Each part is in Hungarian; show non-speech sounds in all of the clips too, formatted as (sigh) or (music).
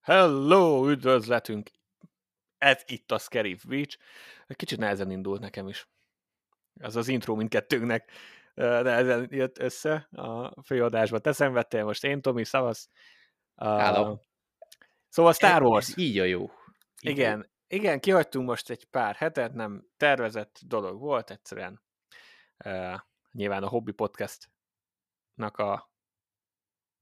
Hello, üdvözletünk! Ez itt a Scary Witch. Kicsit nehezen indult nekem is. Az az intro mindkettőnknek nehezen jött össze a főadásba. Te szenvedtél most én, Tomi, szavasz. Uh, Szóval Star Wars. Ez így a jó. Így igen. Igen, kihagytunk most egy pár hetet, nem tervezett dolog volt, egyszerűen uh, nyilván a Hobby Podcastnak a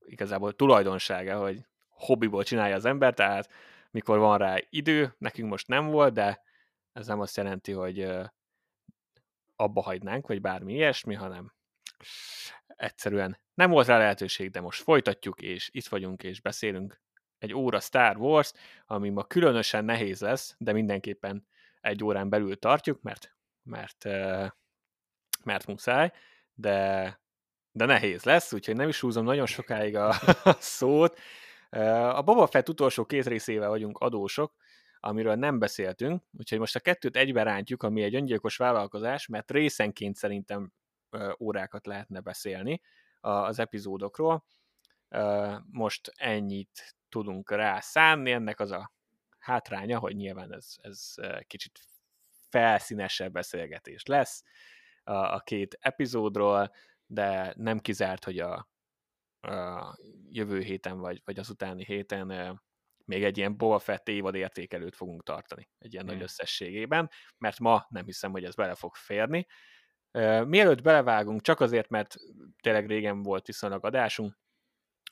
igazából tulajdonsága, hogy hobbiból csinálja az ember, tehát mikor van rá idő, nekünk most nem volt, de ez nem azt jelenti, hogy uh, abba hagynánk, vagy bármi ilyesmi, hanem egyszerűen nem volt rá lehetőség, de most folytatjuk, és itt vagyunk, és beszélünk egy óra Star Wars, ami ma különösen nehéz lesz, de mindenképpen egy órán belül tartjuk, mert, mert, mert muszáj, de, de nehéz lesz, úgyhogy nem is húzom nagyon sokáig a, a (laughs) szót. A Boba Fett utolsó két részével vagyunk adósok, amiről nem beszéltünk, úgyhogy most a kettőt egybe rántjuk, ami egy öngyilkos vállalkozás, mert részenként szerintem órákat lehetne beszélni az epizódokról. Most ennyit tudunk rá szánni, ennek az a hátránya, hogy nyilván ez, ez kicsit felszínesebb beszélgetés lesz a, a két epizódról, de nem kizárt, hogy a, a jövő héten vagy, vagy az utáni héten még egy ilyen Boba Fett évad értékelőt fogunk tartani, egy ilyen mm. nagy összességében, mert ma nem hiszem, hogy ez bele fog férni. Mielőtt belevágunk, csak azért, mert tényleg régen volt viszonylag adásunk,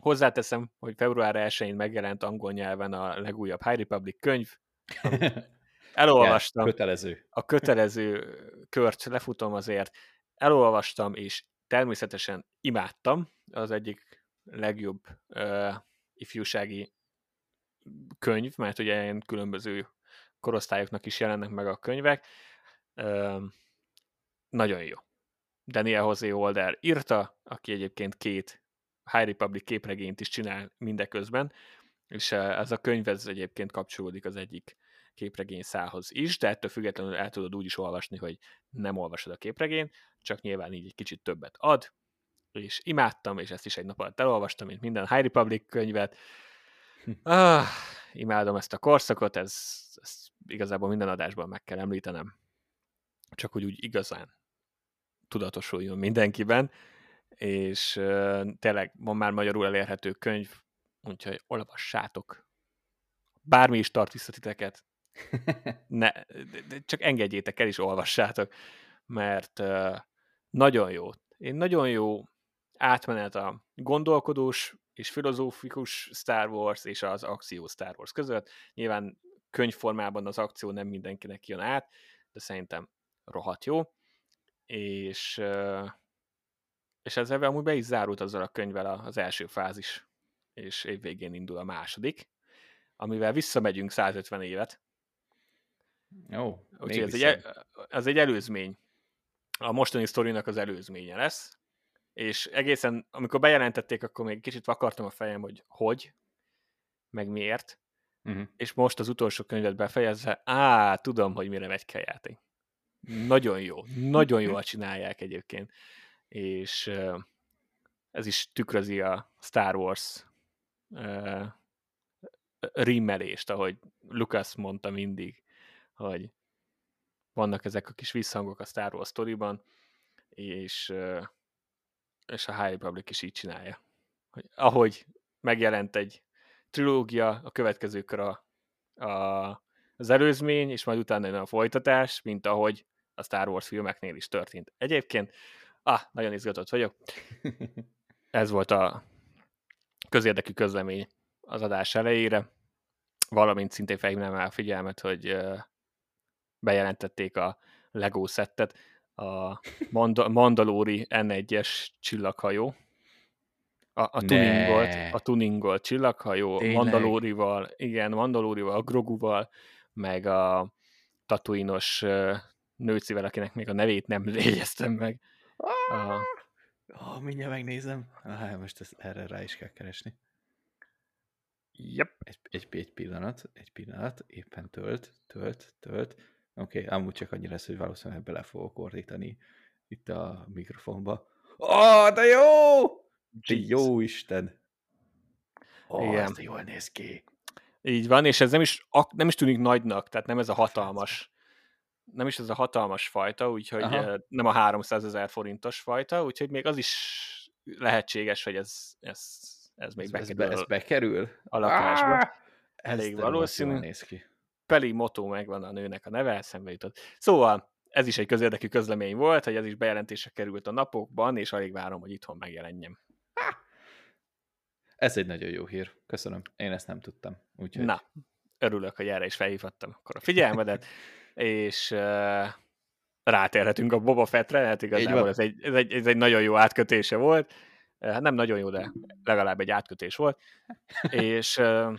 Hozzáteszem, hogy február 1-én megjelent angol nyelven a legújabb High Republic könyv. (laughs) Elolvastam. kötelező. A kötelező kört lefutom azért. Elolvastam, és természetesen imádtam. Az egyik legjobb uh, ifjúsági könyv, mert ugye ilyen különböző korosztályoknak is jelennek meg a könyvek. Uh, nagyon jó. Daniel José Holder írta, aki egyébként két High Republic képregényt is csinál mindeközben, és eh, ez a könyv ez egyébként kapcsolódik az egyik képregény szálhoz is, de ettől függetlenül el tudod úgy is olvasni, hogy nem olvasod a képregényt, csak nyilván így egy kicsit többet ad, és imádtam, és ezt is egy nap alatt elolvastam, mint minden High Republic könyvet. Ah, imádom ezt a korszakot, ez, ez igazából minden adásban meg kell említenem. Csak hogy úgy igazán tudatosuljon mindenkiben és tényleg van már magyarul elérhető könyv, úgyhogy olvassátok. Bármi is tart vissza titeket, ne, csak engedjétek el, és olvassátok, mert nagyon jó. Én nagyon jó átmenet a gondolkodós és filozófikus Star Wars és az akció Star Wars között. Nyilván könyvformában az akció nem mindenkinek jön át, de szerintem rohadt jó. És és ezzel amúgy be is zárult azzal a könyvvel az első fázis, és évvégén indul a második, amivel visszamegyünk 150 évet. Jó, Úgyhogy ez egy, ez egy előzmény. A mostani sztorinak az előzménye lesz, és egészen, amikor bejelentették, akkor még kicsit vakartam a fejem, hogy hogy, meg miért, uh-huh. és most az utolsó könyvet befejezve, á, tudom, hogy mire megy kell játék. Nagyon jó, nagyon jól csinálják egyébként és ez is tükrözi a Star Wars rimmelést, ahogy Lucas mondta mindig, hogy vannak ezek a kis visszhangok a Star Wars sztoriban, és, és a High Republic is így csinálja. Hogy ahogy megjelent egy trilógia, a következő kör a, a, az előzmény, és majd utána jön a folytatás, mint ahogy a Star Wars filmeknél is történt. Egyébként Ah, nagyon izgatott vagyok. Ez volt a közérdekű közlemény az adás elejére, valamint szintén felhívnám el a figyelmet, hogy bejelentették a Lego szettet, a Mand- Mandalori N1-es csillaghajó, a, a tuningolt, a tuningolt csillaghajó, Tényleg? Mandalorival, igen, Mandalorival, Groguval, meg a tatuinos nőcivel, akinek még a nevét nem (laughs) jegyeztem meg. Ah, oh, mindjárt megnézem. Ah, most ezt, erre rá is kell keresni. Yep. Egy, egy, egy pillanat, egy pillanat, éppen tölt, tölt, tölt. Oké, okay, amúgy csak annyi lesz, hogy valószínűleg bele fogok ordítani itt a mikrofonba. Ó, oh, de jó! De jó Isten! Ó, oh, Igen. ez jól néz ki. Így van, és ez nem is, nem is tűnik nagynak, tehát nem ez a hatalmas, nem is ez a hatalmas fajta, úgyhogy Aha. nem a 300 ezer forintos fajta, úgyhogy még az is lehetséges, hogy ez, ez, ez még Ez, ez, bekerül be, ez bekerül? a lakásba. Ah! Elég valószínű. néz ki. Peli Motto megvan a nőnek a neve, eszembe jutott. Szóval ez is egy közérdekű közlemény volt, hogy ez is bejelentése került a napokban, és alig várom, hogy itthon megjelenjem. Ez egy nagyon jó hír. Köszönöm. Én ezt nem tudtam. Úgyhogy... Na, örülök, hogy erre is felhívhattam akkor a figyelmedet, (laughs) és uh, rátérhetünk a Boba Fettre, hát igazából ez egy, ez, egy, ez egy nagyon jó átkötése volt. Hát nem nagyon jó, de legalább egy átkötés volt. és, uh,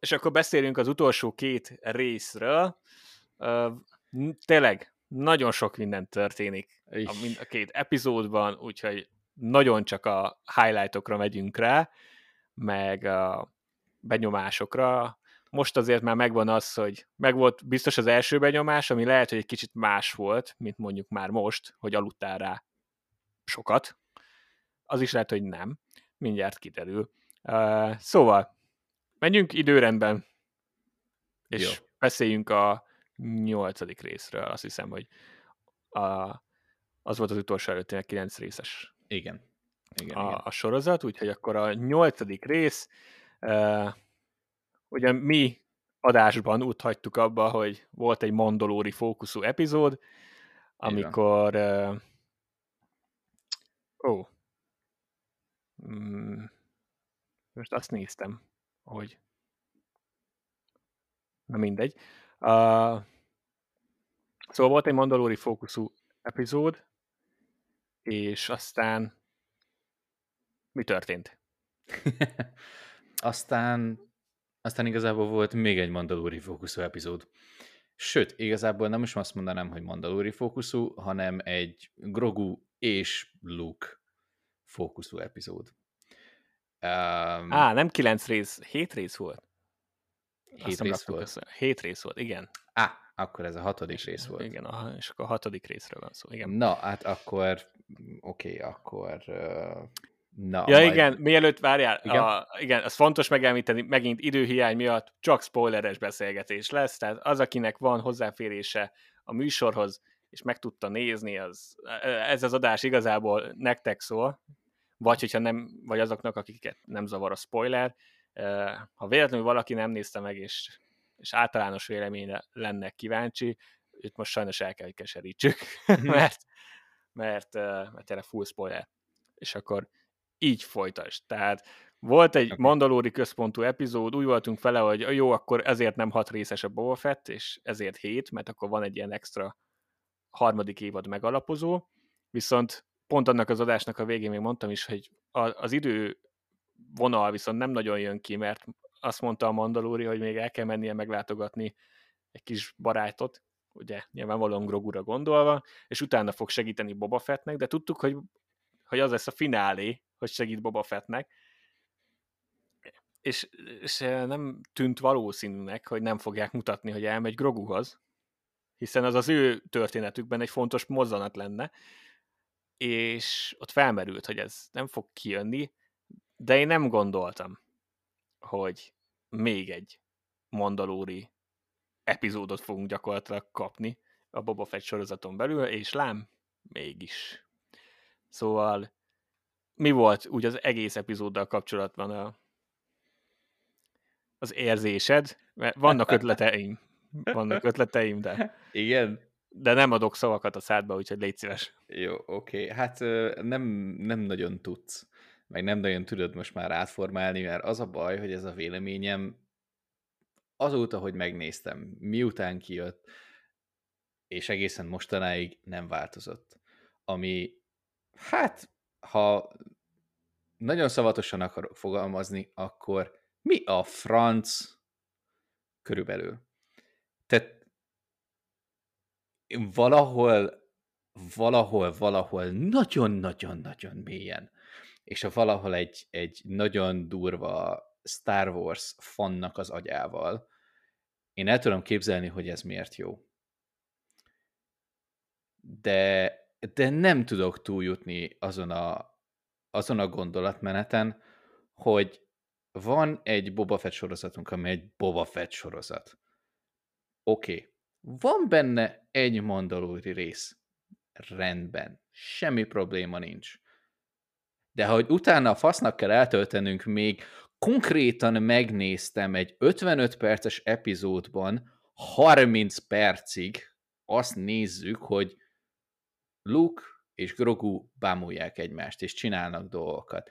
és akkor beszélünk az utolsó két részről. Uh, tényleg nagyon sok minden történik a, Ih. mind a két epizódban, úgyhogy nagyon csak a highlightokra megyünk rá, meg a benyomásokra. Most azért már megvan az, hogy megvolt biztos az első benyomás, ami lehet, hogy egy kicsit más volt, mint mondjuk már most, hogy aludtál rá sokat. Az is lehet, hogy nem. Mindjárt kiderül. Uh, szóval, menjünk időrendben, és Jó. beszéljünk a nyolcadik részről. Azt hiszem, hogy a, az volt az utolsó előtti 9 részes Igen. Igen, a, igen. a sorozat, úgyhogy akkor a nyolcadik rész, uh, ugye mi adásban úgy hagytuk abba, hogy volt egy mandolóri fókuszú epizód, amikor uh, ó, mm, most azt néztem, hogy na mindegy. Uh, szóval volt egy mandalóri fókuszú epizód, és aztán mi történt? (laughs) aztán, aztán igazából volt még egy Mandalori fókuszú epizód. Sőt, igazából nem is azt mondanám, hogy Mandalori fókuszú, hanem egy Grogu és Luke fókuszú epizód. Um, Á, nem kilenc rész, hét rész volt? Hét rész volt. össze. Hét rész volt, igen. Á, akkor ez a hatodik rész volt. Igen, a, és akkor a hatodik részről van szó, igen. Na, hát akkor, oké, okay, akkor... Uh, na, Ja, majd- igen, mielőtt várjál, Igen? A, igen, az fontos megemlíteni, megint időhiány miatt csak spoileres beszélgetés lesz, tehát az, akinek van hozzáférése a műsorhoz, és meg tudta nézni, az, ez az adás igazából nektek szól, vagy hogyha nem, vagy azoknak, akiket nem zavar a spoiler. Ha véletlenül valaki nem nézte meg, és, és általános véleményre lenne kíváncsi, őt most sajnos el kell, hogy keserítsük, (laughs) Mhm. mert, mert, mert tényleg full spoiler. És akkor így folytasd. Tehát volt egy okay. Mandalori központú epizód, úgy voltunk vele, hogy jó, akkor ezért nem hat részes a Boba Fett, és ezért hét, mert akkor van egy ilyen extra harmadik évad megalapozó, viszont pont annak az adásnak a végén még mondtam is, hogy az idő vonal viszont nem nagyon jön ki, mert azt mondta a Mandalori, hogy még el kell mennie meglátogatni egy kis barátot, ugye nyilvánvalóan Grogura gondolva, és utána fog segíteni Boba Fettnek, de tudtuk, hogy, hogy az lesz a finálé, hogy segít Boba Fettnek, és, és nem tűnt valószínűnek, hogy nem fogják mutatni, hogy elmegy Groguhoz, hiszen az az ő történetükben egy fontos mozzanat lenne, és ott felmerült, hogy ez nem fog kijönni, de én nem gondoltam, hogy még egy Mandalóri epizódot fogunk gyakorlatilag kapni a Boba Fett sorozaton belül, és lám, mégis. Szóval mi volt úgy az egész epizóddal kapcsolatban a, az érzésed? Mert vannak ötleteim, vannak ötleteim, de, Igen? de nem adok szavakat a szádba, úgyhogy légy szíves. Jó, oké. Okay. Hát nem, nem nagyon tudsz, meg nem nagyon tudod most már átformálni, mert az a baj, hogy ez a véleményem azóta, hogy megnéztem, miután kijött, és egészen mostanáig nem változott. Ami, hát, ha nagyon szavatosan akarok fogalmazni, akkor mi a franc körülbelül? Tehát valahol, valahol, valahol nagyon-nagyon-nagyon mélyen, és a valahol egy, egy nagyon durva Star Wars fannak az agyával, én el tudom képzelni, hogy ez miért jó. de, de nem tudok túljutni azon a, azon a gondolatmeneten, hogy van egy Boba Fett sorozatunk, ami egy Boba Fett sorozat. Oké. Okay. Van benne egy mandalóri rész. Rendben. Semmi probléma nincs. De hogy utána a fasznak kell eltöltenünk még, konkrétan megnéztem egy 55 perces epizódban 30 percig azt nézzük, hogy Luke és Grogu bámulják egymást, és csinálnak dolgokat.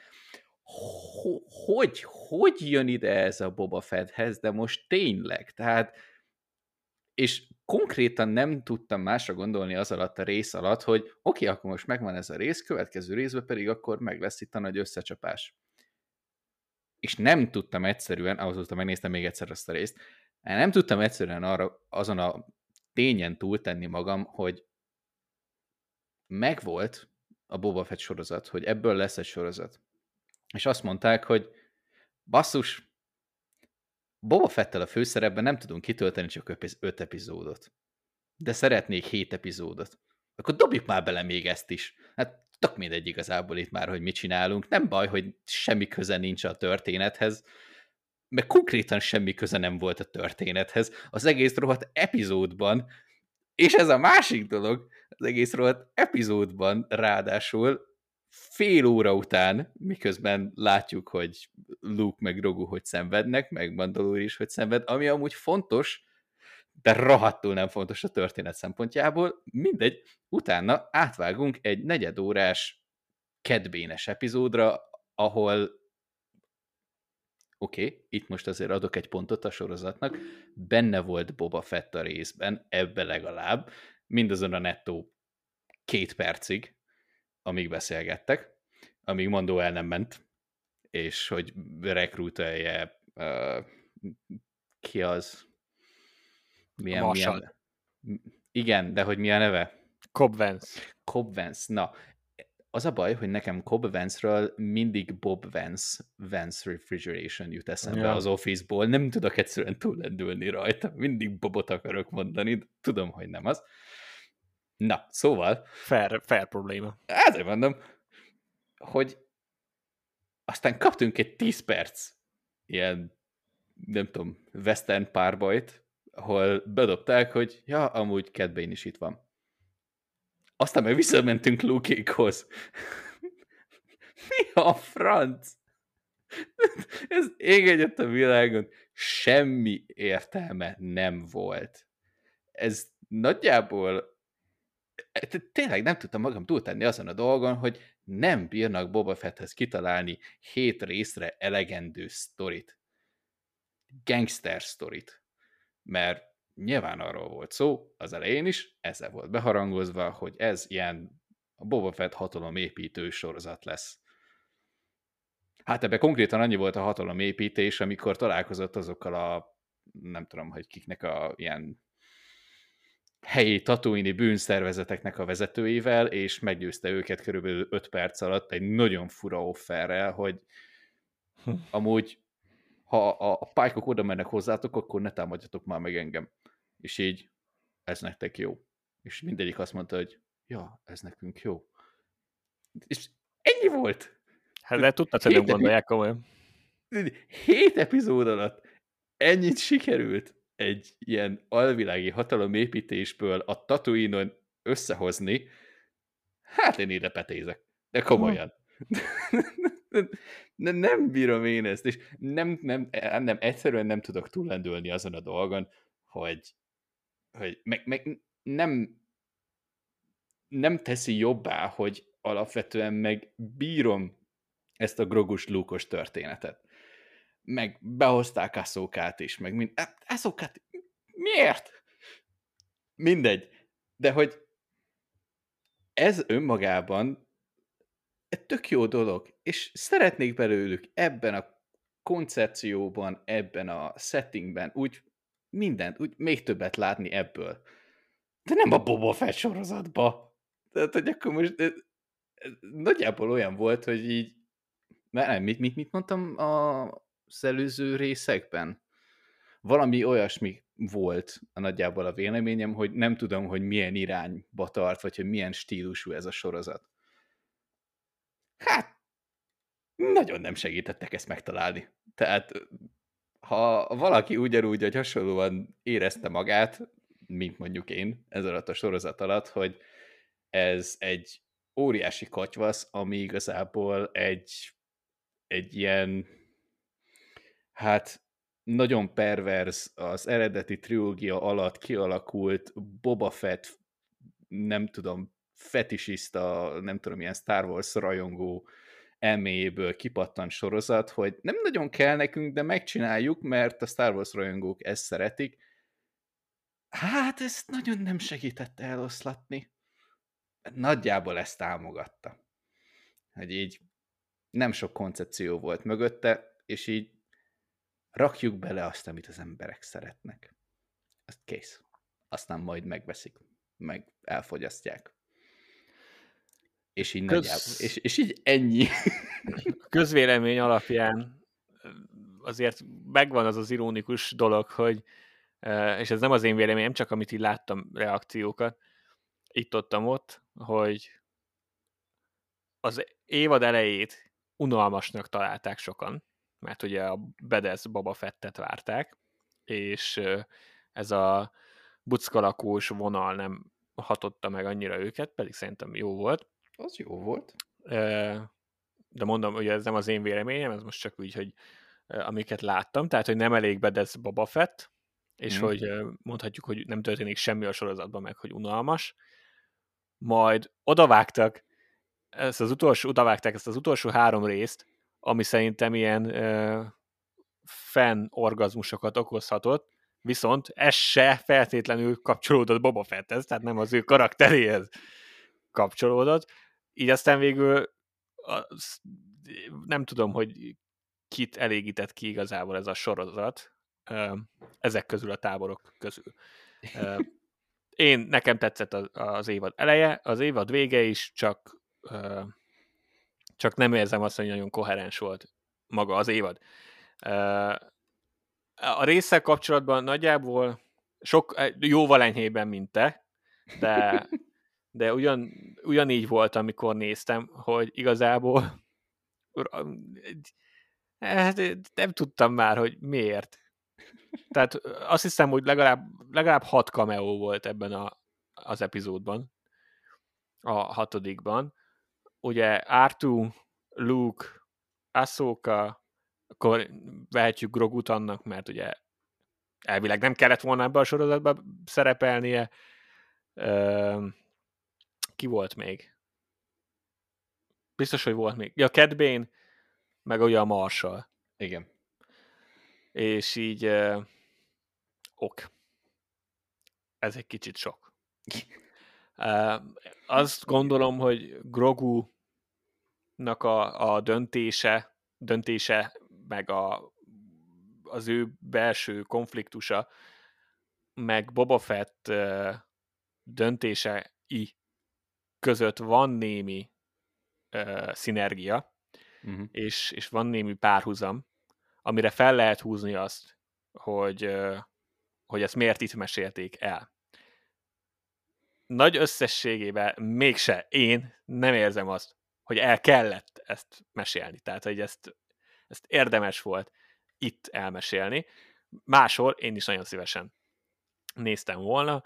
Hogy, hogy jön ide ez a Boba Fetthez, de most tényleg, tehát és konkrétan nem tudtam másra gondolni az alatt a rész alatt, hogy oké, okay, akkor most megvan ez a rész, következő részben pedig akkor meg lesz itt a nagy összecsapás. És nem tudtam egyszerűen, azóta megnéztem még egyszer azt a részt, nem tudtam egyszerűen arra, azon a tényen túltenni magam, hogy megvolt a Boba Fett sorozat, hogy ebből lesz egy sorozat. És azt mondták, hogy basszus, Boba Fettel a főszerepben nem tudunk kitölteni csak öt epizódot. De szeretnék hét epizódot. Akkor dobjuk már bele még ezt is. Hát tök mindegy igazából itt már, hogy mit csinálunk. Nem baj, hogy semmi köze nincs a történethez, meg konkrétan semmi köze nem volt a történethez. Az egész rohadt epizódban, és ez a másik dolog, az egész rohadt epizódban ráadásul fél óra után, miközben látjuk, hogy Luke meg Grogu hogy szenvednek, meg Mandalore is hogy szenved, ami amúgy fontos, de rohadtul nem fontos a történet szempontjából, mindegy, utána átvágunk egy negyedórás kedbénes epizódra, ahol oké, okay, itt most azért adok egy pontot a sorozatnak, benne volt Boba Fett a részben, ebbe legalább, mindazon a nettó két percig, amíg beszélgettek, amíg Mondó el nem ment, és hogy rekrútelje uh, ki az, milyen, milyen, igen, de hogy mi a neve? Cobb Vance. Cobb Vance. Na, az a baj, hogy nekem Cobb Vance-ről mindig Bob Vance, Vance Refrigeration jut eszembe ja. az Office-ból. Nem tudok egyszerűen túllendülni rajta. Mindig Bobot akarok mondani, tudom, hogy nem az. Na, szóval... Fair, fair probléma. Ezért mondom, hogy aztán kaptunk egy 10 perc ilyen, nem tudom, western párbajt, ahol bedobták, hogy ja, amúgy Cat is itt van. Aztán meg visszamentünk Lukékhoz. (laughs) Mi a franc? (laughs) Ez ég egyet a világon. Semmi értelme nem volt. Ez nagyjából tényleg nem tudtam magam túltenni azon a dolgon, hogy nem bírnak Boba Fetthez kitalálni hét részre elegendő sztorit. Gangster sztorit. Mert nyilván arról volt szó az elején is, ezzel volt beharangozva, hogy ez ilyen a Boba Fett hatalomépítő sorozat lesz. Hát ebbe konkrétan annyi volt a hatalomépítés, amikor találkozott azokkal a nem tudom, hogy kiknek a ilyen helyi tatuini bűnszervezeteknek a vezetőivel, és meggyőzte őket körülbelül 5 perc alatt egy nagyon fura offerrel, hogy (laughs) amúgy ha a, a pálykok oda mennek hozzátok, akkor ne támadjatok már meg engem. És így, ez nektek jó. És mindegyik azt mondta, hogy ja, ez nekünk jó. És ennyi volt. Hát de tudtad, hogy nem gondolják komolyan. Hét epizód alatt ennyit sikerült egy ilyen alvilági hatalomépítésből a Tatooine-on összehozni, hát én ide petézek. De komolyan. (laughs) nem, nem bírom én ezt, és nem, nem, nem, egyszerűen nem tudok túllendülni azon a dolgon, hogy, hogy meg, meg nem, nem teszi jobbá, hogy alapvetően meg bírom ezt a grogus lúkos történetet meg behozták Aszókát is, meg mind... Aszókát miért? Mindegy. De hogy ez önmagában egy tök jó dolog, és szeretnék belőlük ebben a koncepcióban, ebben a settingben úgy mindent, úgy még többet látni ebből. De nem a Boba Fett sorozatba. Tehát, hogy akkor most ez, ez nagyjából olyan volt, hogy így nem, mit, mit, mit mondtam a, az előző részekben. Valami olyasmi volt a nagyjából a véleményem, hogy nem tudom, hogy milyen irányba tart, vagy hogy milyen stílusú ez a sorozat. Hát, nagyon nem segítettek ezt megtalálni. Tehát, ha valaki ugyanúgy, hogy hasonlóan érezte magát, mint mondjuk én ez alatt a sorozat alatt, hogy ez egy óriási katyvasz, ami igazából egy, egy ilyen, hát nagyon pervers az eredeti trilógia alatt kialakult Boba Fett, nem tudom, fetisista, nem tudom, ilyen Star Wars rajongó elméjéből kipattant sorozat, hogy nem nagyon kell nekünk, de megcsináljuk, mert a Star Wars rajongók ezt szeretik. Hát ezt nagyon nem segítette eloszlatni. Nagyjából ezt támogatta. Hogy így nem sok koncepció volt mögötte, és így rakjuk bele azt, amit az emberek szeretnek. Azt kész. Aztán majd megveszik, meg elfogyasztják. És így, Köz... nagyjából, és, és így ennyi. (laughs) Közvélemény alapján azért megvan az az ironikus dolog, hogy, és ez nem az én véleményem, csak amit így láttam reakciókat, itt-ottam ott, hogy az évad elejét unalmasnak találták sokan, mert ugye a Bedesz Baba Fettet várták, és ez a buckalakós vonal nem hatotta meg annyira őket, pedig szerintem jó volt. Az jó volt. De mondom, hogy ez nem az én véleményem, ez most csak úgy, hogy amiket láttam, tehát, hogy nem elég Bedesz Baba Fett, és hmm. hogy mondhatjuk, hogy nem történik semmi a sorozatban, meg hogy unalmas. Majd odavágtak, ezt az utolsó, odavágták ezt az utolsó három részt, ami szerintem ilyen uh, fan orgazmusokat okozhatott, viszont ez se feltétlenül kapcsolódott Boba Fetthez, tehát nem az ő karakteréhez kapcsolódott. Így aztán végül az, nem tudom, hogy kit elégített ki igazából ez a sorozat, ezek közül a táborok közül. Én, nekem tetszett az, az évad eleje, az évad vége is, csak csak nem érzem azt, hogy nagyon koherens volt maga az évad. A résszel kapcsolatban nagyjából sok, jóval enyhében, mint te, de, de ugyan, ugyanígy volt, amikor néztem, hogy igazából hát nem tudtam már, hogy miért. Tehát azt hiszem, hogy legalább, legalább hat cameo volt ebben a, az epizódban, a hatodikban, ugye Artu, Luke, Ahsoka, akkor vehetjük Grogut annak, mert ugye elvileg nem kellett volna ebbe a sorozatba szerepelnie. ki volt még? Biztos, hogy volt még. Ja, Cad Bane, meg ugye a Marshall. Igen. És így ok. Ez egy kicsit sok. (laughs) Azt gondolom, hogy Grogu a, a döntése, döntése, meg a, az ő belső konfliktusa, meg Boba Fett döntései között van némi uh, szinergia, uh-huh. és, és van némi párhuzam, amire fel lehet húzni azt, hogy, hogy ezt miért itt mesélték el nagy összességében mégse én nem érzem azt, hogy el kellett ezt mesélni. Tehát, hogy ezt, ezt érdemes volt itt elmesélni. Máshol én is nagyon szívesen néztem volna.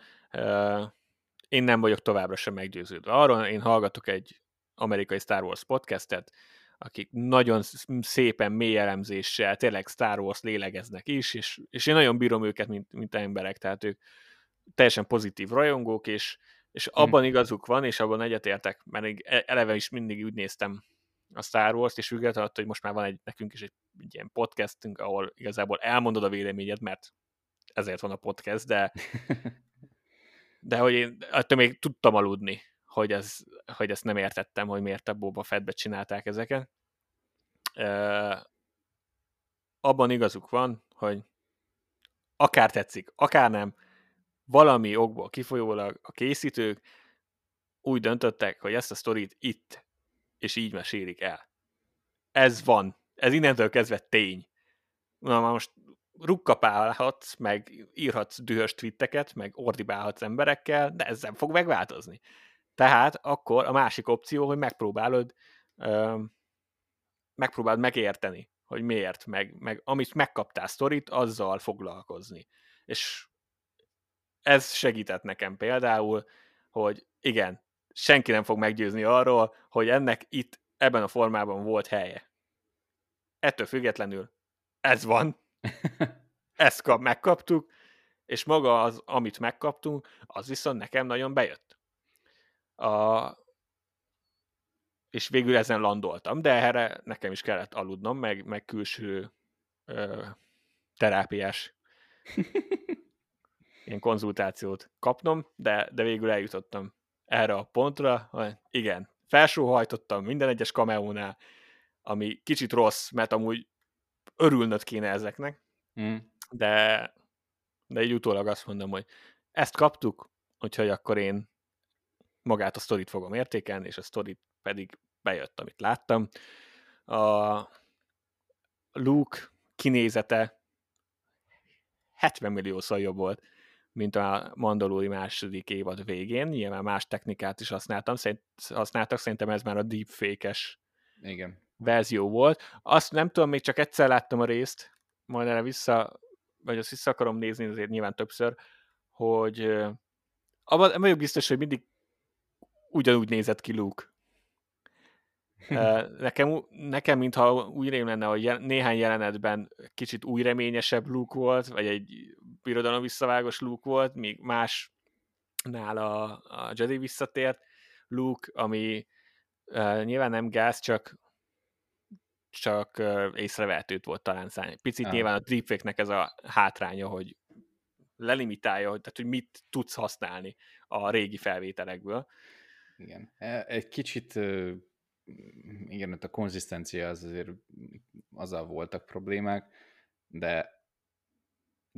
Én nem vagyok továbbra sem meggyőződve arról, én hallgatok egy amerikai Star Wars podcastet, akik nagyon szépen mély elemzéssel, tényleg Star Wars lélegeznek is, és, és én nagyon bírom őket, mint, mint emberek, tehát ők teljesen pozitív rajongók, és, és hm. abban hmm. igazuk van, és abban egyetértek, mert e, eleve is mindig úgy néztem a Star Wars-t, és függetlenül hogy most már van egy, nekünk is egy, egy ilyen podcastünk, ahol igazából elmondod a véleményed, mert ezért van a podcast, de (laughs) de hogy én attól még tudtam aludni, hogy, ez, hogy ezt nem értettem, hogy miért a Boba Fettbe csinálták ezeket. Uh, abban igazuk van, hogy akár tetszik, akár nem, valami okból kifolyólag a készítők úgy döntöttek, hogy ezt a sztorit itt és így mesélik el. Ez van. Ez innentől kezdve tény. Na most rukkapálhatsz, meg írhatsz dühös twitteket, meg ordibálhatsz emberekkel, de ez nem fog megváltozni. Tehát akkor a másik opció, hogy megpróbálod ö, megpróbáld megérteni, hogy miért, meg, meg amit megkaptál sztorit, azzal foglalkozni. És ez segített nekem például, hogy igen, senki nem fog meggyőzni arról, hogy ennek itt ebben a formában volt helye. Ettől függetlenül ez van, ezt kap, megkaptuk, és maga az, amit megkaptunk, az viszont nekem nagyon bejött. A, és végül ezen landoltam, de erre nekem is kellett aludnom, meg, meg külső ö, terápiás ilyen konzultációt kapnom, de, de végül eljutottam erre a pontra, hogy igen, felsóhajtottam minden egyes kameónál, ami kicsit rossz, mert amúgy örülnöd kéne ezeknek, mm. de, de így utólag azt mondom, hogy ezt kaptuk, úgyhogy akkor én magát a sztorit fogom értékelni, és a sztorit pedig bejött, amit láttam. A Luke kinézete 70 milliószor jobb volt, mint a Mandalori második évad végén. Nyilván más technikát is használtam, szerint, használtak, szerintem ez már a deepfake-es Igen. verzió volt. Azt nem tudom, még csak egyszer láttam a részt, majd erre vissza, vagy azt vissza akarom nézni, azért nyilván többször, hogy abban vagyok biztos, hogy mindig ugyanúgy nézett ki Luke. (laughs) Nekem, nekem mintha úgy rém lenne, hogy néhány jelenetben kicsit új reményesebb Luke volt, vagy egy birodalom visszavágos Luke volt, míg más nála a Jedi visszatért Luke, ami uh, nyilván nem gáz, csak csak uh, észrevehetőt volt talán szállni. Picit ah. nyilván a deepfake-nek ez a hátránya, hogy lelimitálja, hogy, tehát, hogy mit tudsz használni a régi felvételekből. Igen. E, egy kicsit igen, ott a konzisztencia az azért azzal voltak problémák, de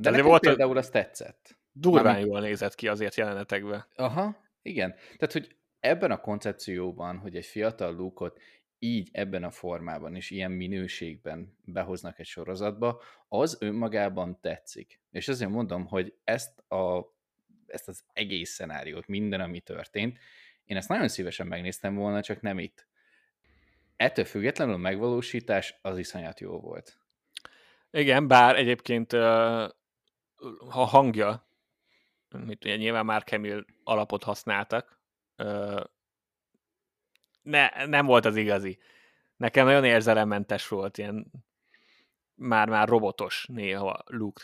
de, nekem volt például az tetszett. Durván Mármint... jól nézett ki azért jelenetekben. Aha, igen. Tehát, hogy ebben a koncepcióban, hogy egy fiatal lúkot így ebben a formában és ilyen minőségben behoznak egy sorozatba, az önmagában tetszik. És azért mondom, hogy ezt, a, ezt az egész szenáriót, minden, ami történt, én ezt nagyon szívesen megnéztem volna, csak nem itt. Ettől függetlenül a megvalósítás az iszonyat jó volt. Igen, bár egyébként a hangja, mit ugye, nyilván már Kemil alapot használtak, ne, nem volt az igazi. Nekem nagyon érzelemmentes volt, ilyen már-már robotos néha Luke.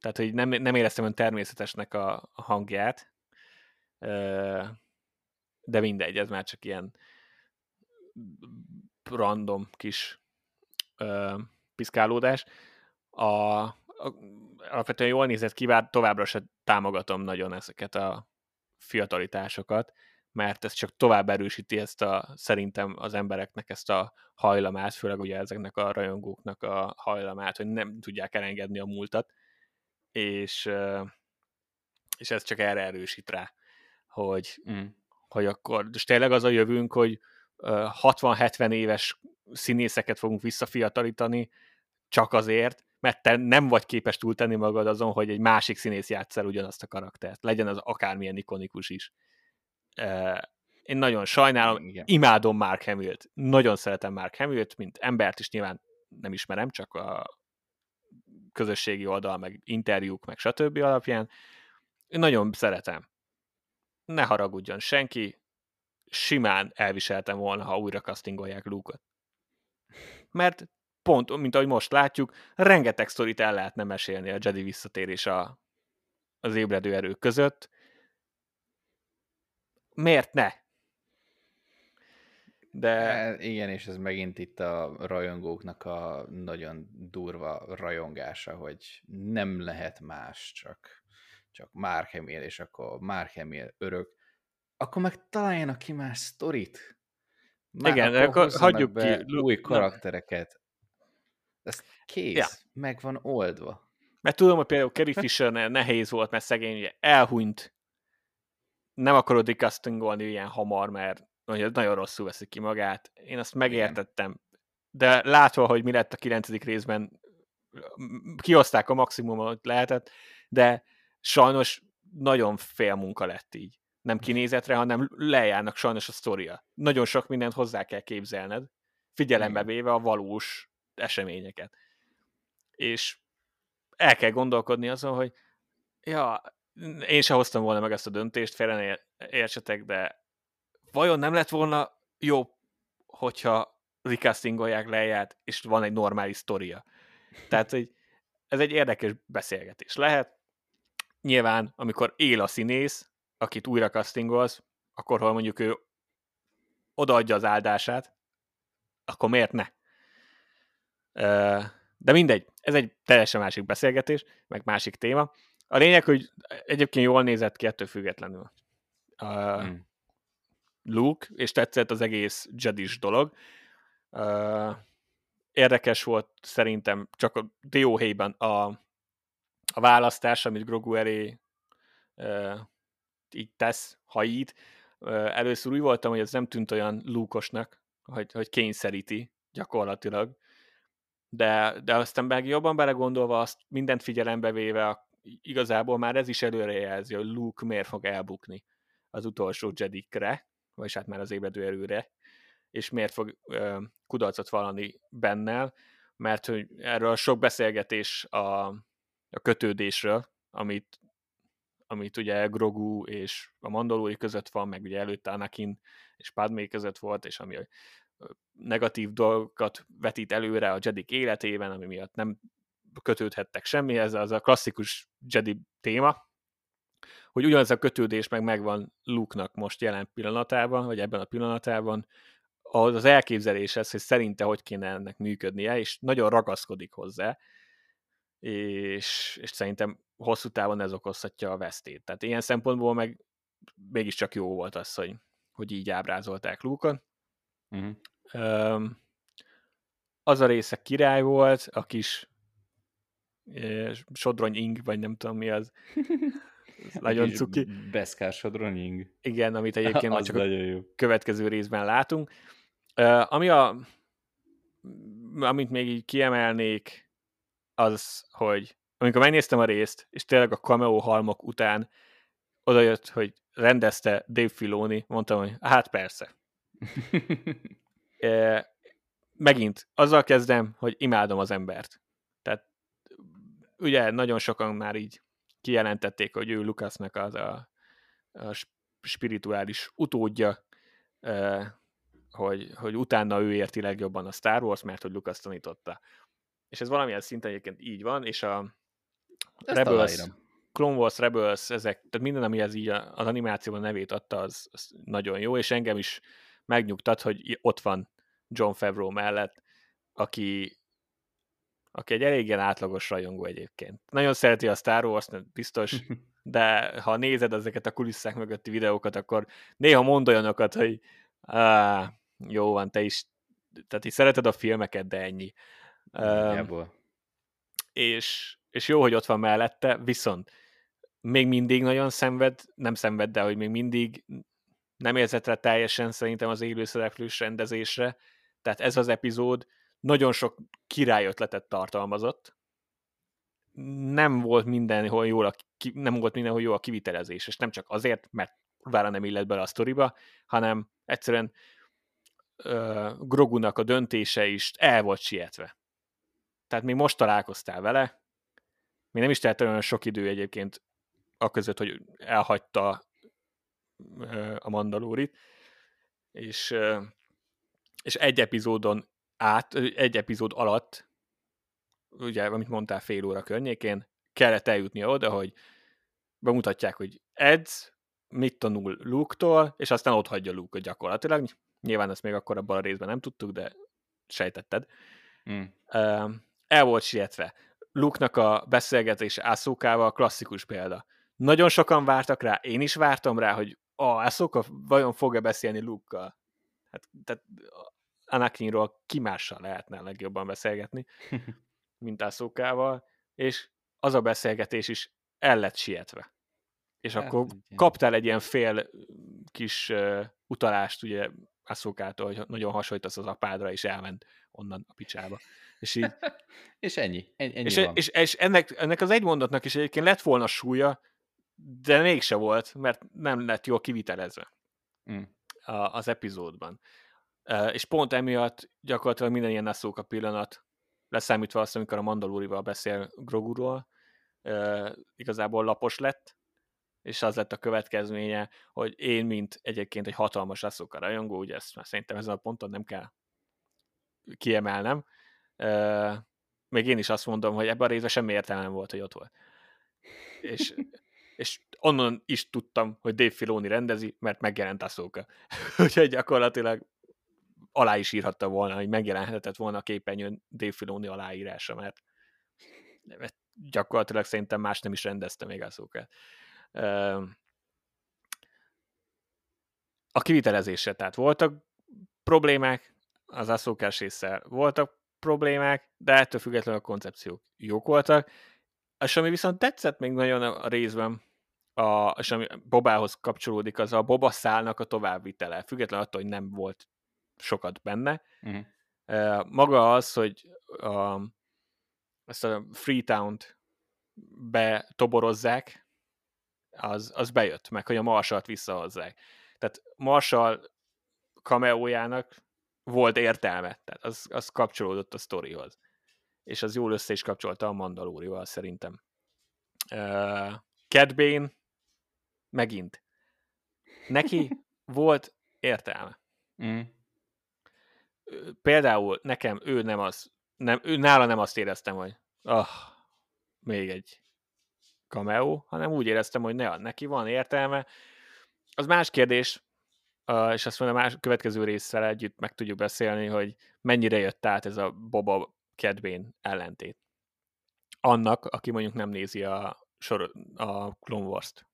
Tehát, hogy nem, nem éreztem olyan természetesnek a, a hangját, de mindegy, ez már csak ilyen random kis piszkálódás. A, alapvetően jól nézett ki, bár továbbra se támogatom nagyon ezeket a fiatalitásokat, mert ez csak tovább erősíti ezt a, szerintem az embereknek ezt a hajlamát, főleg ugye ezeknek a rajongóknak a hajlamát, hogy nem tudják elengedni a múltat, és, és ez csak erre erősít rá, hogy, mm. hogy akkor, és tényleg az a jövőnk, hogy 60-70 éves színészeket fogunk visszafiatalítani, csak azért, mert te nem vagy képes túltenni magad azon, hogy egy másik színész játszel ugyanazt a karaktert. Legyen az akármilyen ikonikus is. Én nagyon sajnálom, Igen. imádom Mark Hamill-t. Nagyon szeretem Mark Hamill-t, mint embert is nyilván nem ismerem, csak a közösségi oldal, meg interjúk, meg stb. alapján. Én nagyon szeretem. Ne haragudjon senki, simán elviseltem volna, ha újra castingolják Luke-ot. Mert pont, mint ahogy most látjuk, rengeteg sztorit el lehetne mesélni a Jedi visszatérés a, az ébredő erők között. Miért ne? De... E, igen, és ez megint itt a rajongóknak a nagyon durva rajongása, hogy nem lehet más, csak, csak Mark Hamill, és akkor Mark Hamill örök akkor meg találjanak ki más sztorit. Már Igen, akkor, akkor hagyjuk be ki. Új karaktereket. Ez kész, ja. meg van oldva. Mert tudom, hogy például Carrie Fisher nehéz volt, mert szegény ugye elhunyt. Nem akarod decastingolni ilyen hamar, mert nagyon rosszul veszi ki magát. Én azt megértettem. De látva, hogy mi lett a kilencedik részben kihozták a maximumot lehetett, de sajnos nagyon fél munka lett így. Nem kinézetre, hanem lejárnak sajnos a sztoria. Nagyon sok mindent hozzá kell képzelned, figyelembe véve a valós eseményeket. És el kell gondolkodni azon, hogy ja, én se hoztam volna meg ezt a döntést, félre értsetek, de vajon nem lett volna jobb, hogyha recastingolják leját, és van egy normális sztoria. Tehát, hogy ez egy érdekes beszélgetés lehet. Nyilván, amikor él a színész, akit újra castingolsz, akkor, ha mondjuk ő odaadja az áldását, akkor miért ne? De mindegy, ez egy teljesen másik beszélgetés, meg másik téma. A lényeg, hogy egyébként jól nézett ki ettől függetlenül. Uh, hmm. Luke, és tetszett az egész Jedis dolog. Uh, érdekes volt szerintem csak a dióhéjban a, a választás, amit Grogu elé uh, így tesz, hajít. Uh, először úgy voltam, hogy ez nem tűnt olyan lúkosnak, hogy, hogy kényszeríti gyakorlatilag. De, de aztán meg jobban belegondolva, azt mindent figyelembe véve, igazából már ez is előrejelzi, hogy Luke miért fog elbukni az utolsó Jedikre, vagyis hát már az ébredő erőre, és miért fog ö, kudarcot vallani bennel, mert hogy erről sok beszélgetés a, a kötődésről, amit, amit ugye Grogu és a Mandalói között van, meg ugye előtte Anakin és Padmé között volt, és ami negatív dolgokat vetít előre a Jedik életében, ami miatt nem kötődhettek semmihez, az a klasszikus Jedi téma, hogy ugyanaz a kötődés meg megvan Luke-nak most jelen pillanatában, vagy ebben a pillanatában, az az elképzeléshez, hogy szerinte hogy kéne ennek működnie, és nagyon ragaszkodik hozzá, és, és szerintem hosszú távon ez okozhatja a vesztét. Tehát ilyen szempontból meg mégiscsak jó volt az, hogy, hogy így ábrázolták Luke-on. Uh-huh. Um, az a része király volt, a kis sodrony ing, vagy nem tudom mi az. (laughs) Nagyon cuki. Beszkár sodrony ing. Igen, amit (laughs) egyébként már csak a jó. következő részben látunk. Uh, ami a amit még így kiemelnék, az, hogy amikor megnéztem a részt, és tényleg a cameo halmok után odajött, hogy rendezte Dave Filoni, mondtam, hogy hát persze. (laughs) e, megint azzal kezdem, hogy imádom az embert ugye nagyon sokan már így kijelentették, hogy ő Lukasznak az a, a spirituális utódja, hogy, hogy utána ő érti legjobban a Star Wars, mert hogy Lucas tanította. És ez valamilyen szinten egyébként így van, és a Ezt Rebels, aláírom. Clone Wars, Rebels, ezek, tehát minden, ami ez így az animációban nevét adta, az, az nagyon jó, és engem is megnyugtat, hogy ott van John Favreau mellett, aki aki egy elég ilyen átlagos rajongó egyébként. Nagyon szereti a Star Wars, biztos, (laughs) de ha nézed ezeket a kulisszák mögötti videókat, akkor néha mond olyanokat, hogy á, jó van, te is, tehát így szereted a filmeket, de ennyi. Um, és, és jó, hogy ott van mellette, viszont még mindig nagyon szenved, nem szenved, de hogy még mindig nem érzett rá teljesen szerintem az élőszereplős rendezésre, tehát ez az epizód nagyon sok királyötletet tartalmazott, nem volt mindenhol jól a, nem volt mindenhol jó a kivitelezés, és nem csak azért, mert vára nem illet bele a sztoriba, hanem egyszerűen uh, Grogunak a döntése is el volt sietve. Tehát még most találkoztál vele, még nem is telt olyan sok idő egyébként a között, hogy elhagyta a Mandalórit, és, és egy epizódon át, egy epizód alatt, ugye, amit mondtál fél óra környékén, kellett eljutnia oda, hogy bemutatják, hogy edz, mit tanul Luke-tól, és aztán ott hagyja Luke-ot gyakorlatilag. Nyilván ezt még akkor abban a részben nem tudtuk, de sejtetted. Mm. El volt sietve. Luke-nak a beszélgetés Ászókával klasszikus példa. Nagyon sokan vártak rá, én is vártam rá, hogy a Ászóka vajon fog-e beszélni Luke-kal. Hát, tehát Anakinról ki mással lehetne legjobban beszélgetni, mint Ászókával, és az a beszélgetés is el lett sietve. És hát, akkor igen. kaptál egy ilyen fél kis uh, utalást ugye Aszokától, hogy nagyon hasonlítasz az apádra, és elment onnan a picsába. És így... (laughs) és ennyi, ennyi és, van. És, és ennek, ennek az egy mondatnak is egyébként lett volna súlya, de mégse volt, mert nem lett jól kivitelezve mm. a, az epizódban. Uh, és pont emiatt gyakorlatilag minden ilyen Aszóka pillanat, leszámítva azt, amikor a Mandalúrival beszél Groguról, uh, igazából lapos lett, és az lett a következménye, hogy én, mint egyébként egy hatalmas Aszóka rajongó, ugye ezt már szerintem ezen a ponton nem kell kiemelnem, uh, még én is azt mondom, hogy ebben a részben semmi értelme volt, hogy ott volt. És, és onnan is tudtam, hogy Dave Filoni rendezi, mert megjelent Aszóka. (laughs) Úgyhogy gyakorlatilag alá is írhatta volna, hogy megjelenhetett volna a képernyőn Dave Filoni aláírása, mert, gyakorlatilag szerintem más nem is rendezte még Aszókát. A kivitelezése, tehát voltak problémák, az Aszókás résszel voltak problémák, de ettől függetlenül a koncepciók jók voltak, és ami viszont tetszett még nagyon a részben, a, és ami Bobához kapcsolódik, az a Boba szálnak a továbbvitele, függetlenül attól, hogy nem volt sokat benne. Uh-huh. Maga az, hogy a, ezt a Freetown-t betoborozzák, az, az bejött, meg hogy a Marsalt visszahozzák. Tehát Marshall kameójának volt értelme, tehát az, az kapcsolódott a sztorihoz. És az jól össze is kapcsolta a Mandalórival szerintem. Uh, Cad Bane megint. Neki volt értelme. Mm. Például nekem ő nem az, nem, ő nála nem azt éreztem, hogy ah, még egy cameo, hanem úgy éreztem, hogy ne, neki van értelme. Az más kérdés, és azt mondom, a más, következő résszel együtt meg tudjuk beszélni, hogy mennyire jött át ez a Boba kedvén ellentét. Annak, aki mondjuk nem nézi a, sor, a Clone Wars-t.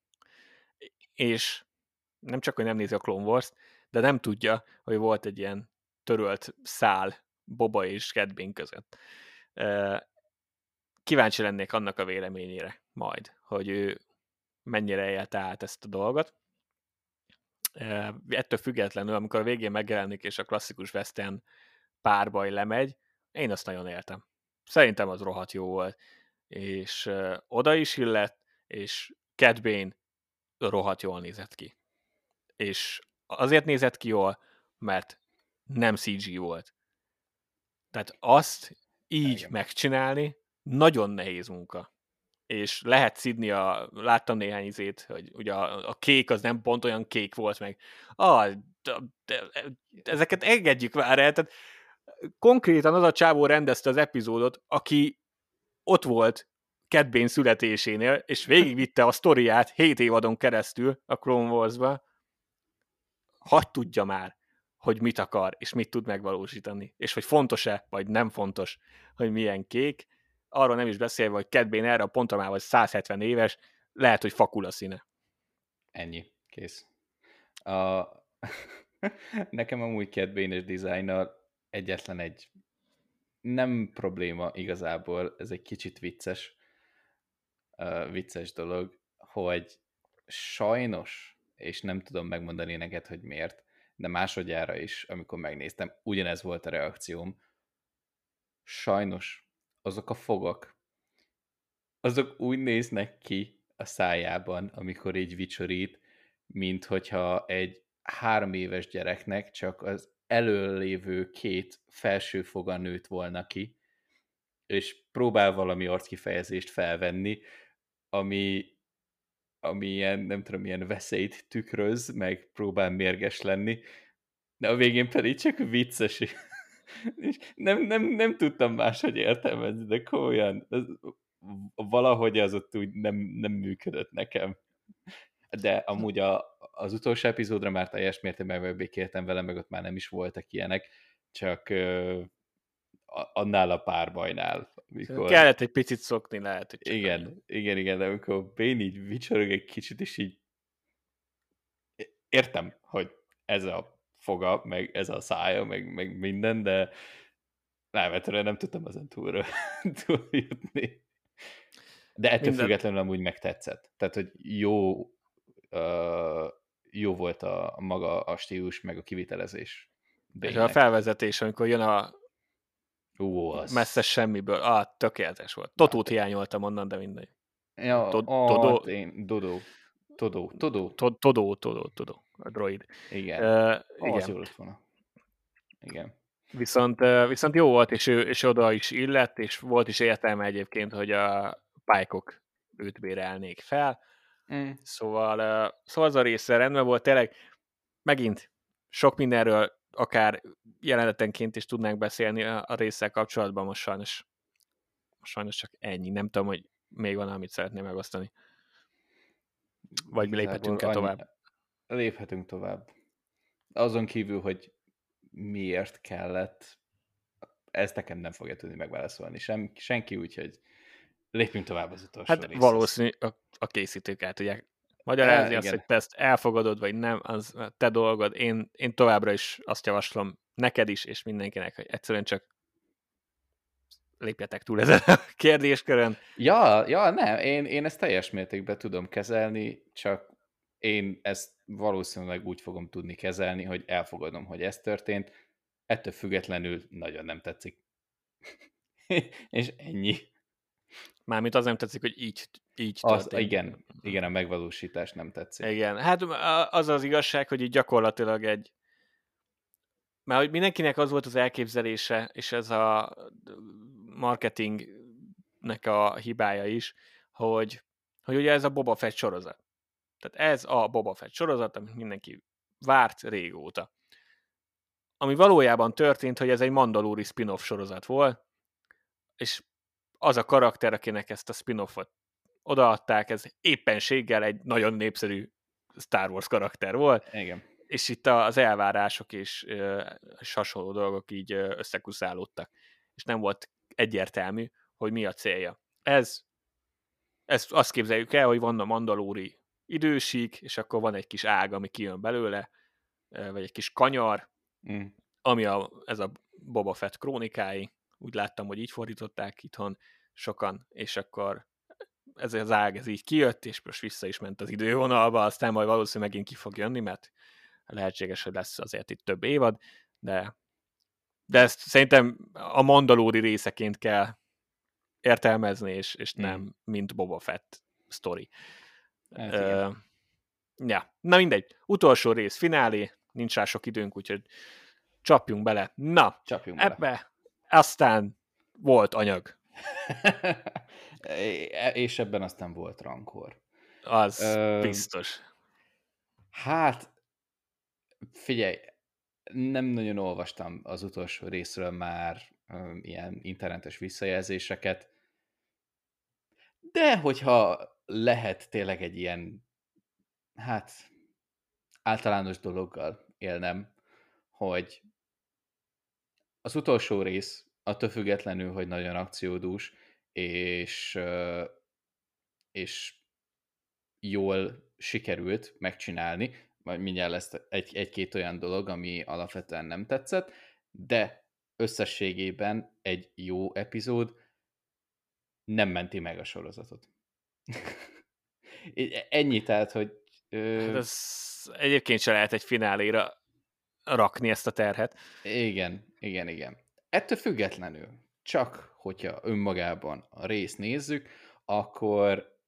És nem csak, hogy nem nézi a Clone Wars-t, de nem tudja, hogy volt egy ilyen törölt szál Boba és Kedbén között. Kíváncsi lennék annak a véleményére majd, hogy ő mennyire élte át ezt a dolgot ettől függetlenül, amikor a végén megjelenik, és a klasszikus western párbaj lemegy, én azt nagyon éltem. Szerintem az rohadt jó volt. És oda is illett, és Cat Bane rohadt jól nézett ki. És azért nézett ki jól, mert nem CG volt. Tehát azt így Igen. megcsinálni nagyon nehéz munka és lehet szidni a, láttam néhány izét, hogy ugye a, a kék az nem pont olyan kék volt meg. Ah, de, de, ezeket engedjük már el, tehát konkrétan az a csávó rendezte az epizódot, aki ott volt Cat születésénél, és végigvitte a sztoriát 7 évadon keresztül a Clone Wars-ba, hadd tudja már, hogy mit akar, és mit tud megvalósítani, és hogy fontos-e, vagy nem fontos, hogy milyen kék, arról nem is beszélve, hogy kedvén erre a pontra már vagy 170 éves, lehet, hogy fakul a színe. Ennyi, kész. A... (laughs) Nekem amúgy kedvénes dizájnnal egyetlen egy nem probléma igazából, ez egy kicsit vicces, uh, vicces dolog, hogy sajnos, és nem tudom megmondani neked, hogy miért, de másodjára is, amikor megnéztem, ugyanez volt a reakcióm. Sajnos azok a fogak, azok úgy néznek ki a szájában, amikor így vicsorít, mint hogyha egy három éves gyereknek csak az előlévő két felső foga nőtt volna ki, és próbál valami arckifejezést felvenni, ami, ami ilyen, nem tudom, ilyen veszélyt tükröz, meg próbál mérges lenni, de a végén pedig csak vicces, (laughs) és nem, nem, nem tudtam máshogy értelmezni, de komolyan, ez, valahogy az ott úgy nem, nem működött nekem. De amúgy a, az utolsó epizódra már teljes mértékben megbékéltem vele, meg ott már nem is voltak ilyenek, csak annál a párbajnál. Mikor... Kellett egy picit szokni, lehet. Hogy igen, annyi. igen, igen, de amikor Bane így vicsorog egy kicsit, és így értem, hogy ez a foga, meg ez a szája, meg, meg minden, de elvetően nem tudtam ezen túlra (laughs) túljutni. De ettől minden... függetlenül amúgy megtetszett. Tehát, hogy jó, uh, jó volt a, a maga a stílus, meg a kivitelezés. És a felvezetés, amikor jön a Ú, az... messze semmiből, ah, tökéletes volt. Totót hiányoltam onnan, de mindegy. Ja, Tod- ó, Todó- hát Dodó. Todó, Todó. Tod- Todó, Todó, Todó, a droid. Igen. Uh, Ó, az jó igen. lett volna. Igen. Viszont, viszont jó volt, és, ő, és oda is illett, és volt is értelme egyébként, hogy a pálykok őt bérelnék fel. Mm. Szóval, szóval az a része rendben volt, tényleg megint sok mindenről akár jelenetenként is tudnánk beszélni a, a résszel kapcsolatban, most sajnos, most sajnos csak ennyi. Nem tudom, hogy még van, amit szeretném megosztani. Vagy Igazából léphetünk-e tovább? Léphetünk tovább. Azon kívül, hogy miért kellett, ezt nekem nem fogja tudni megválaszolni. Sem, senki, úgyhogy lépjünk tovább az utolsó Hát részhez. valószínű a, a készítők el tudják magyarázni E, azt, igen. hogy te ezt elfogadod, vagy nem, az te dolgod. Én, én továbbra is azt javaslom neked is, és mindenkinek, hogy egyszerűen csak lépjetek túl ezen a (laughs) kérdéskörön. Ja, ja, nem, én, én ezt teljes mértékben tudom kezelni, csak én ezt valószínűleg úgy fogom tudni kezelni, hogy elfogadom, hogy ez történt, ettől függetlenül nagyon nem tetszik. (laughs) És ennyi. Mármint az nem tetszik, hogy így, így Az, történt. igen, igen, a megvalósítás nem tetszik. Igen, hát az az igazság, hogy így gyakorlatilag egy mert hogy mindenkinek az volt az elképzelése, és ez a marketingnek a hibája is, hogy, hogy ugye ez a Boba Fett sorozat. Tehát ez a Boba Fett sorozat, amit mindenki várt régóta. Ami valójában történt, hogy ez egy Mandalori spin-off sorozat volt, és az a karakter, akinek ezt a spin-offot odaadták, ez éppenséggel egy nagyon népszerű Star Wars karakter volt, Igen. és itt az elvárások és, és hasonló dolgok így összekuszálódtak, és nem volt egyértelmű, hogy mi a célja. Ez, ezt azt képzeljük el, hogy van a mandalóri idősík, és akkor van egy kis ág, ami kijön belőle, vagy egy kis kanyar, Mm. ami a, ez a Boba Fett krónikái, úgy láttam, hogy így fordították itthon sokan, és akkor ez az ág, ez így kijött, és most vissza is ment az idővonalba, aztán majd valószínűleg megint ki fog jönni, mert lehetséges, hogy lesz azért itt több évad, de, de ezt szerintem a mandalóri részeként kell értelmezni, és, és nem Mm. mint Boba Fett sztori. Hát ja, na mindegy. Utolsó rész, finálé, nincs rá sok időnk, úgyhogy csapjunk bele. Na, Csapjunk bele. Aztán volt anyag. (laughs) És ebben aztán volt rankor. Az Ö, biztos. Hát, figyelj, nem nagyon olvastam az utolsó részről már ö, ilyen internetes visszajelzéseket, de hogyha lehet tényleg egy ilyen, hát, általános dologgal élnem, hogy az utolsó rész, attól függetlenül, hogy nagyon akciódús, és, és jól sikerült megcsinálni, majd mindjárt lesz egy, egy-két olyan dolog, ami alapvetően nem tetszett, de összességében egy jó epizód nem menti meg a sorozatot. (laughs) Ennyi, tehát, hogy ö, Hát ez egyébként se lehet egy fináléra rakni ezt a terhet. igen, igen, igen. Ettől függetlenül, csak hogyha önmagában a részt nézzük, akkor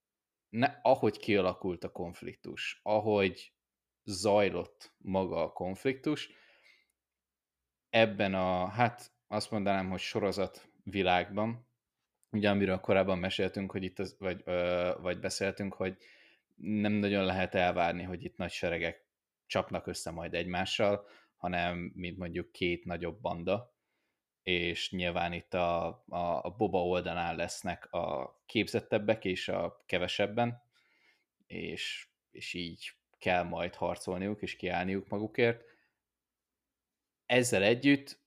ne, ahogy kialakult a konfliktus, ahogy zajlott maga a konfliktus, ebben a, hát azt mondanám, hogy sorozat világban, ugye amiről korábban meséltünk, hogy itt az, vagy, ö, vagy beszéltünk, hogy nem nagyon lehet elvárni, hogy itt nagy seregek csapnak össze majd egymással, hanem mint mondjuk két nagyobb banda, és nyilván itt a, a, a Boba oldalán lesznek a képzettebbek és a kevesebben, és, és így kell majd harcolniuk és kiállniuk magukért. Ezzel együtt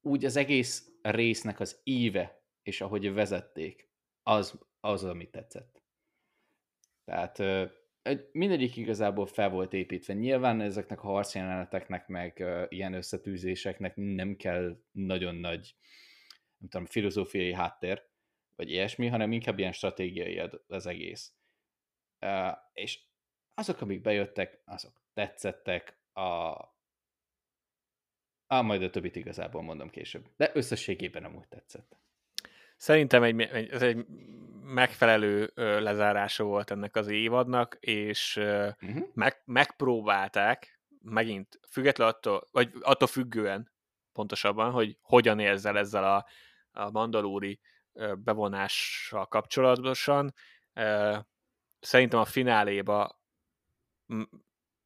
úgy az egész résznek az íve, és ahogy vezették, az, az amit tetszett. Tehát mindegyik igazából fel volt építve. Nyilván ezeknek a harcjeleneteknek, meg ö, ilyen összetűzéseknek nem kell nagyon nagy, nem tudom, filozófiai háttér, vagy ilyesmi, hanem inkább ilyen stratégiai az egész. Ö, és azok, amik bejöttek, azok tetszettek, a, Á, majd a többit igazából mondom később. De összességében amúgy tetszett. Szerintem egy, egy, ez egy megfelelő lezárása volt ennek az évadnak, és uh-huh. meg, megpróbálták megint független attól, vagy attól függően pontosabban, hogy hogyan érzel ezzel a, a mandalóri bevonással kapcsolatosan. Szerintem a fináléba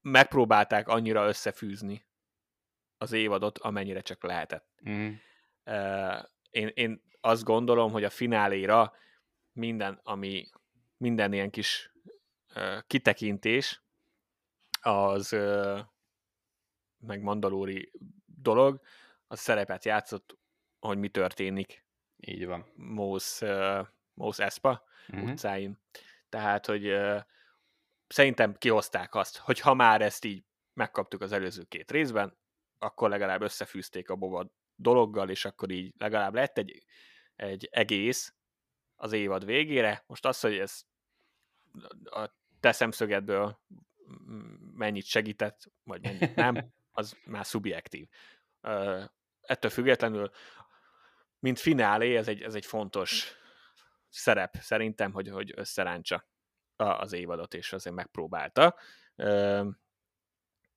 megpróbálták annyira összefűzni az évadot, amennyire csak lehetett. Mm. Én, én azt gondolom, hogy a fináléra minden, ami minden ilyen kis kitekintés, az meg mandalóri dolog, az szerepet játszott, hogy mi történik. Így van. Mos, uh, Mos Espa uh-huh. utcáin. Tehát, hogy uh, szerintem kihozták azt, hogy ha már ezt így megkaptuk az előző két részben, akkor legalább összefűzték a Boba dologgal, és akkor így legalább lett egy, egy egész az évad végére. Most az, hogy ez a te szemszögedből mennyit segített, vagy mennyit nem, (laughs) az már szubjektív. Ettől függetlenül, mint finálé, ez egy, ez egy fontos szerep szerintem, hogy, hogy összeráncsa az évadot, és azért megpróbálta.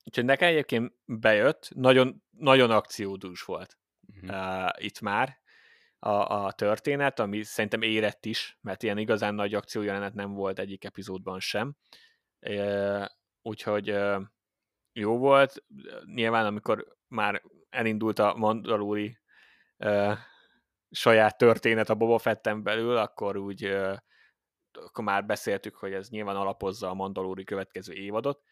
Úgyhogy nekem egyébként bejött, nagyon, nagyon akciódús volt uh-huh. itt már a, a történet, ami szerintem érett is, mert ilyen igazán nagy akciójelenet nem volt egyik epizódban sem. Úgyhogy jó volt. Nyilván, amikor már elindult a Mandalori saját történet a Boba Fetten belül, akkor úgy akkor már beszéltük, hogy ez nyilván alapozza a Mandalori következő évadot,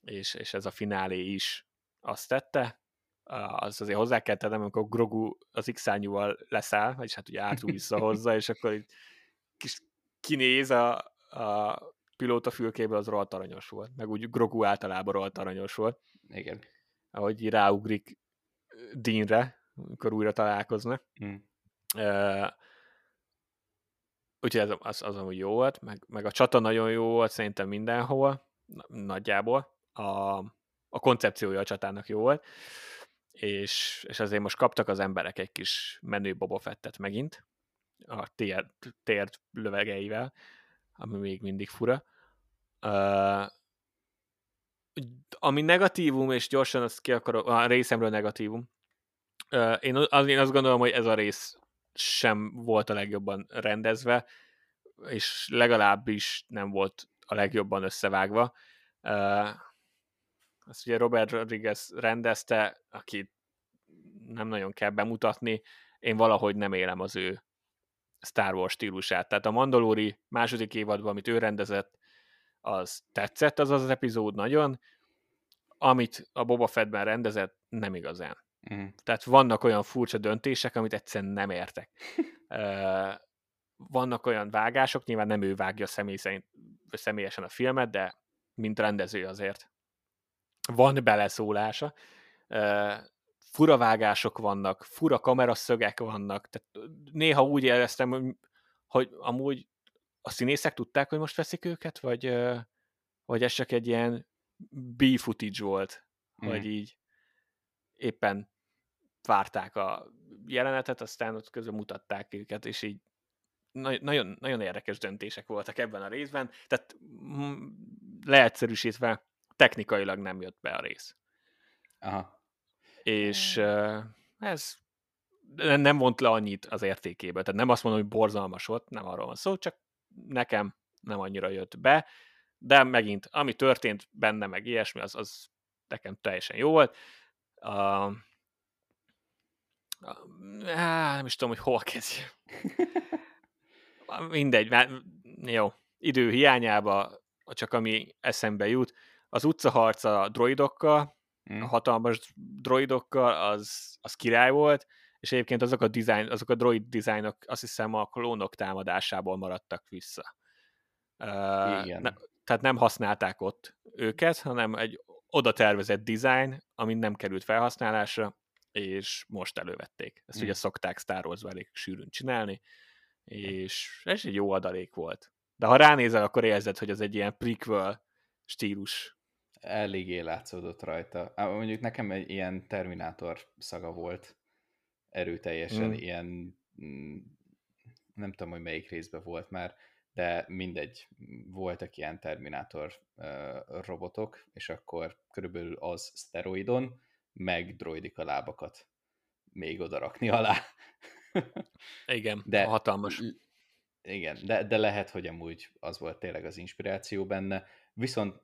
és, és ez a finálé is azt tette. Az azért hozzá kell tennem, amikor Grogu az x leszáll, vagyis hát ugye átul visszahozza, és akkor így kis kinéz a, a pilóta fülkéből, az rohadt aranyos volt. Meg úgy Grogu általában rohadt aranyos volt. Igen. Ahogy ráugrik Deanre, amikor újra találkoznak. Mm. Uh, úgyhogy ez, az, az amúgy jó volt, meg, meg a csata nagyon jó volt szerintem mindenhol, nagyjából. A, a koncepciója a csatának jó volt, és, és azért most kaptak az emberek egy kis menő Boba Fettet megint, a térd, térd lövegeivel, ami még mindig fura. Uh, ami negatívum, és gyorsan azt ki akarok, a részemről negatívum, uh, én, az, én azt gondolom, hogy ez a rész sem volt a legjobban rendezve, és legalábbis nem volt a legjobban összevágva. Uh, azt ugye Robert Rodriguez rendezte, aki nem nagyon kell bemutatni, én valahogy nem élem az ő Star Wars stílusát. Tehát a Mandalori második évadban, amit ő rendezett, az tetszett az az epizód nagyon, amit a Boba Fettben rendezett, nem igazán. Mm. Tehát vannak olyan furcsa döntések, amit egyszerűen nem értek. (laughs) vannak olyan vágások, nyilván nem ő vágja személy szerint, személyesen a filmet, de mint rendező azért van beleszólása. fura vágások vannak, fura kameraszögek vannak, tehát néha úgy éreztem, hogy, hogy amúgy a színészek tudták, hogy most veszik őket, vagy, vagy ez csak egy ilyen B-footage volt, mm. vagy így éppen várták a jelenetet, aztán ott közben mutatták őket, és így nagyon, nagyon érdekes döntések voltak ebben a részben, tehát leegyszerűsítve technikailag nem jött be a rész. Aha. És ez nem vont le annyit az értékéből. Tehát nem azt mondom, hogy borzalmas volt, nem arról van szó, csak nekem nem annyira jött be, de megint, ami történt benne, meg ilyesmi, az, az nekem teljesen jó volt. Uh, á, nem is tudom, hogy hol kezdjem. (laughs) Mindegy, mert jó, idő hiányába csak ami eszembe jut, az utcaharc a droidokkal, mm. a hatalmas droidokkal, az, az király volt, és egyébként azok a, design, azok a droid dizájnok azt hiszem a klónok támadásából maradtak vissza. Igen. Ne, tehát nem használták ott őket, hanem egy oda tervezett design, ami nem került felhasználásra, és most elővették. Ezt mm. ugye szokták Star wars elég sűrűn csinálni, és ez egy jó adalék volt. De ha ránézel, akkor érzed, hogy ez egy ilyen prequel stílus eléggé látszódott rajta. Mondjuk nekem egy ilyen Terminátor szaga volt erőteljesen, mm. ilyen mm, nem tudom, hogy melyik részben volt már, de mindegy, voltak ilyen Terminátor uh, robotok, és akkor körülbelül az szteroidon, meg droidik a lábakat még oda rakni alá. Igen, de, hatalmas. Igen, de, de lehet, hogy amúgy az volt tényleg az inspiráció benne, viszont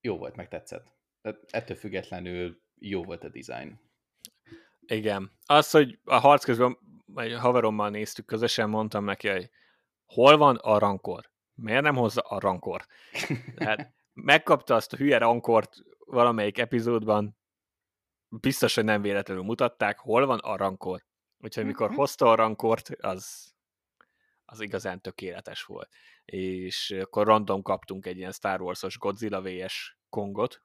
jó volt, meg tetszett. De ettől függetlenül jó volt a design. Igen. Az, hogy a harc közben egy haverommal néztük, közösen mondtam neki, hogy hol van a rankor? Miért nem hozza a rankor? Hát (laughs) megkapta azt a hülye rankort valamelyik epizódban, biztos, hogy nem véletlenül mutatták, hol van a rankor. Úgyhogy mikor mhm. hozta a rankort, az, az igazán tökéletes volt. És akkor random kaptunk egy ilyen Star Wars-os Godzilla vs. Kongot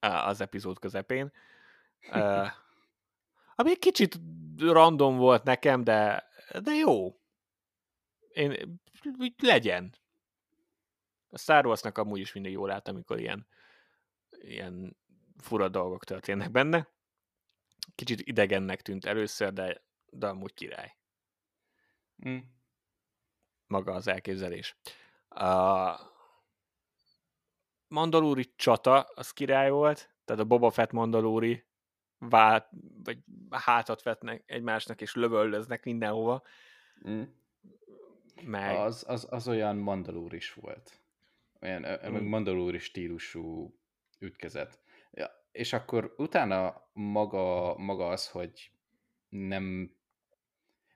az epizód közepén. ami egy kicsit random volt nekem, de, de jó. Én, legyen. A Star Wars-nak amúgy is mindig jól állt, amikor ilyen, ilyen fura dolgok történnek benne. Kicsit idegennek tűnt először, de, de amúgy király. Mm. Maga az elképzelés. A Mandalúri csata, az király volt, tehát a Boba Fett Mandalúri vált, vagy hátat vetnek egymásnak, és lövöldöznek mindenhova. Mm. Meg... Az, az, az olyan Mandalúr is volt. Olyan mm. Mandalúri stílusú ütkezet. Ja, és akkor utána maga, maga az, hogy nem,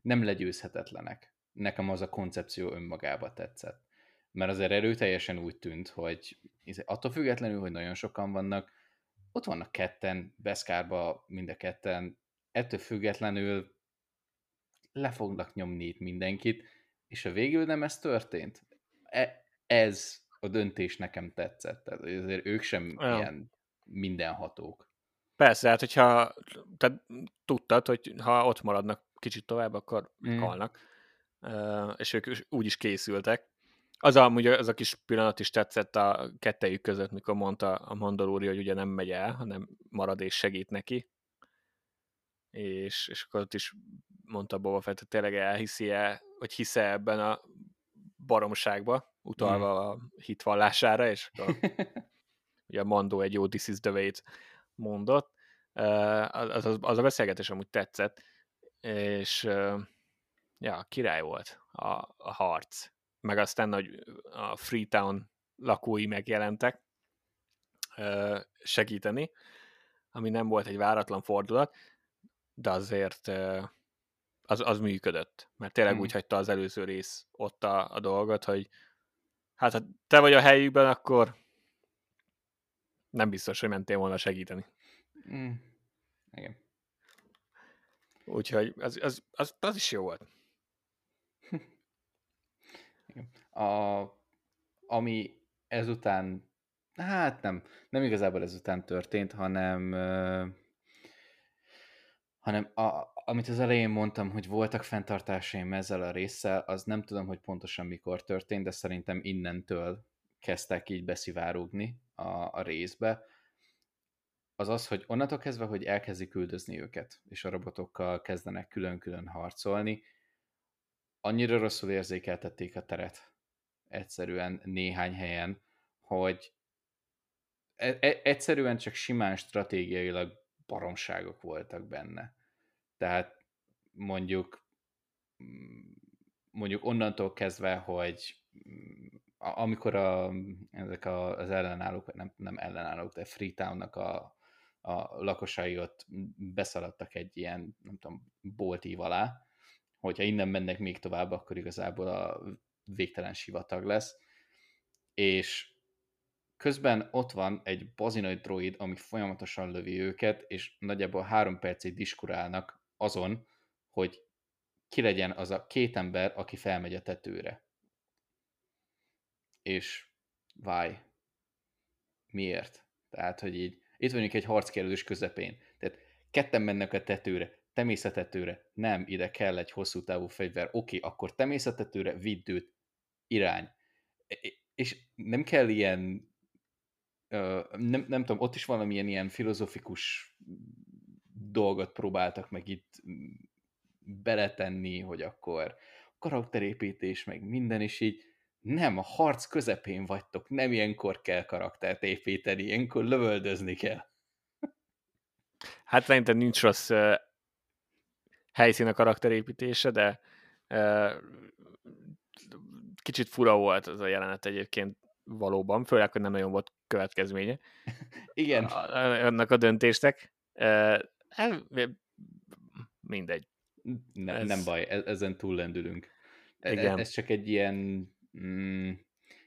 nem legyőzhetetlenek. Nekem az a koncepció önmagába tetszett. Mert azért erőteljesen úgy tűnt, hogy attól függetlenül, hogy nagyon sokan vannak, ott vannak ketten, Beszkárba mind a ketten, ettől függetlenül le fognak nyomni itt mindenkit, és a végül nem ez történt. E, ez a döntés nekem tetszett. Tehát azért ők sem Olyan. ilyen mindenhatók. Persze, hát hogyha te tudtad, hogy ha ott maradnak kicsit tovább, akkor mm. halnak. Uh, és ők úgy is készültek. Az a, ugye, az a kis pillanat is tetszett a kettejük között, mikor mondta a Mandalori, hogy ugye nem megy el, hanem marad és segít neki. És, és akkor ott is mondta Boba Fett, hogy tényleg elhiszi-e, vagy hisze ebben a baromságba, utalva mm. a hitvallására, és akkor (laughs) ugye a Mandó egy jó This is the way mondott. Az, az, az a beszélgetés amúgy tetszett, és ja, király volt a, a harc meg aztán hogy a Freetown lakói megjelentek segíteni, ami nem volt egy váratlan fordulat, de azért az, az működött, mert tényleg hmm. úgy hagyta az előző rész ott a, a dolgot, hogy hát ha te vagy a helyükben, akkor nem biztos, hogy mentél volna segíteni. Hmm. Igen. Úgyhogy az, az, az, az is jó volt. A, ami ezután, hát nem, nem igazából ezután történt, hanem hanem a, amit az elején mondtam, hogy voltak fenntartásaim ezzel a résszel, az nem tudom, hogy pontosan mikor történt, de szerintem innentől kezdtek így beszivárogni a, a részbe, az az, hogy onnantól kezdve, hogy elkezdik küldözni őket, és a robotokkal kezdenek külön-külön harcolni, annyira rosszul érzékeltették a teret egyszerűen néhány helyen, hogy e- e- egyszerűen csak simán stratégiailag baromságok voltak benne. Tehát mondjuk mondjuk onnantól kezdve, hogy amikor a, ezek a, az ellenállók, nem, nem ellenállók, de Freetownnak a, a lakosai ott beszaladtak egy ilyen, nem tudom, boltív alá, hogyha innen mennek még tovább, akkor igazából a végtelen sivatag lesz, és közben ott van egy bazinoid droid, ami folyamatosan lövi őket, és nagyjából három percig diskurálnak azon, hogy ki legyen az a két ember, aki felmegy a tetőre. És váj. Miért? Tehát, hogy így, itt vagyunk egy harckérdés közepén. Tehát ketten mennek a tetőre, te mész a tetőre, nem, ide kell egy hosszú távú fegyver, oké, akkor te mész a tetőre, vidd őt, irány. És nem kell ilyen nem, nem tudom, ott is valamilyen ilyen filozofikus dolgot próbáltak meg itt beletenni, hogy akkor karakterépítés, meg minden, is így nem, a harc közepén vagytok, nem ilyenkor kell karaktert építeni, ilyenkor lövöldözni kell. Hát szerintem nincs rossz uh, helyszín a karakterépítése, de uh, kicsit fura volt az a jelenet egyébként valóban, főleg, hogy nem nagyon volt következménye. (laughs) Igen. Annak a döntésnek. Uh, mindegy. Ne, ez... Nem baj, e-, ezen túllendülünk. E-, e-, Igen. Ez csak egy ilyen mm,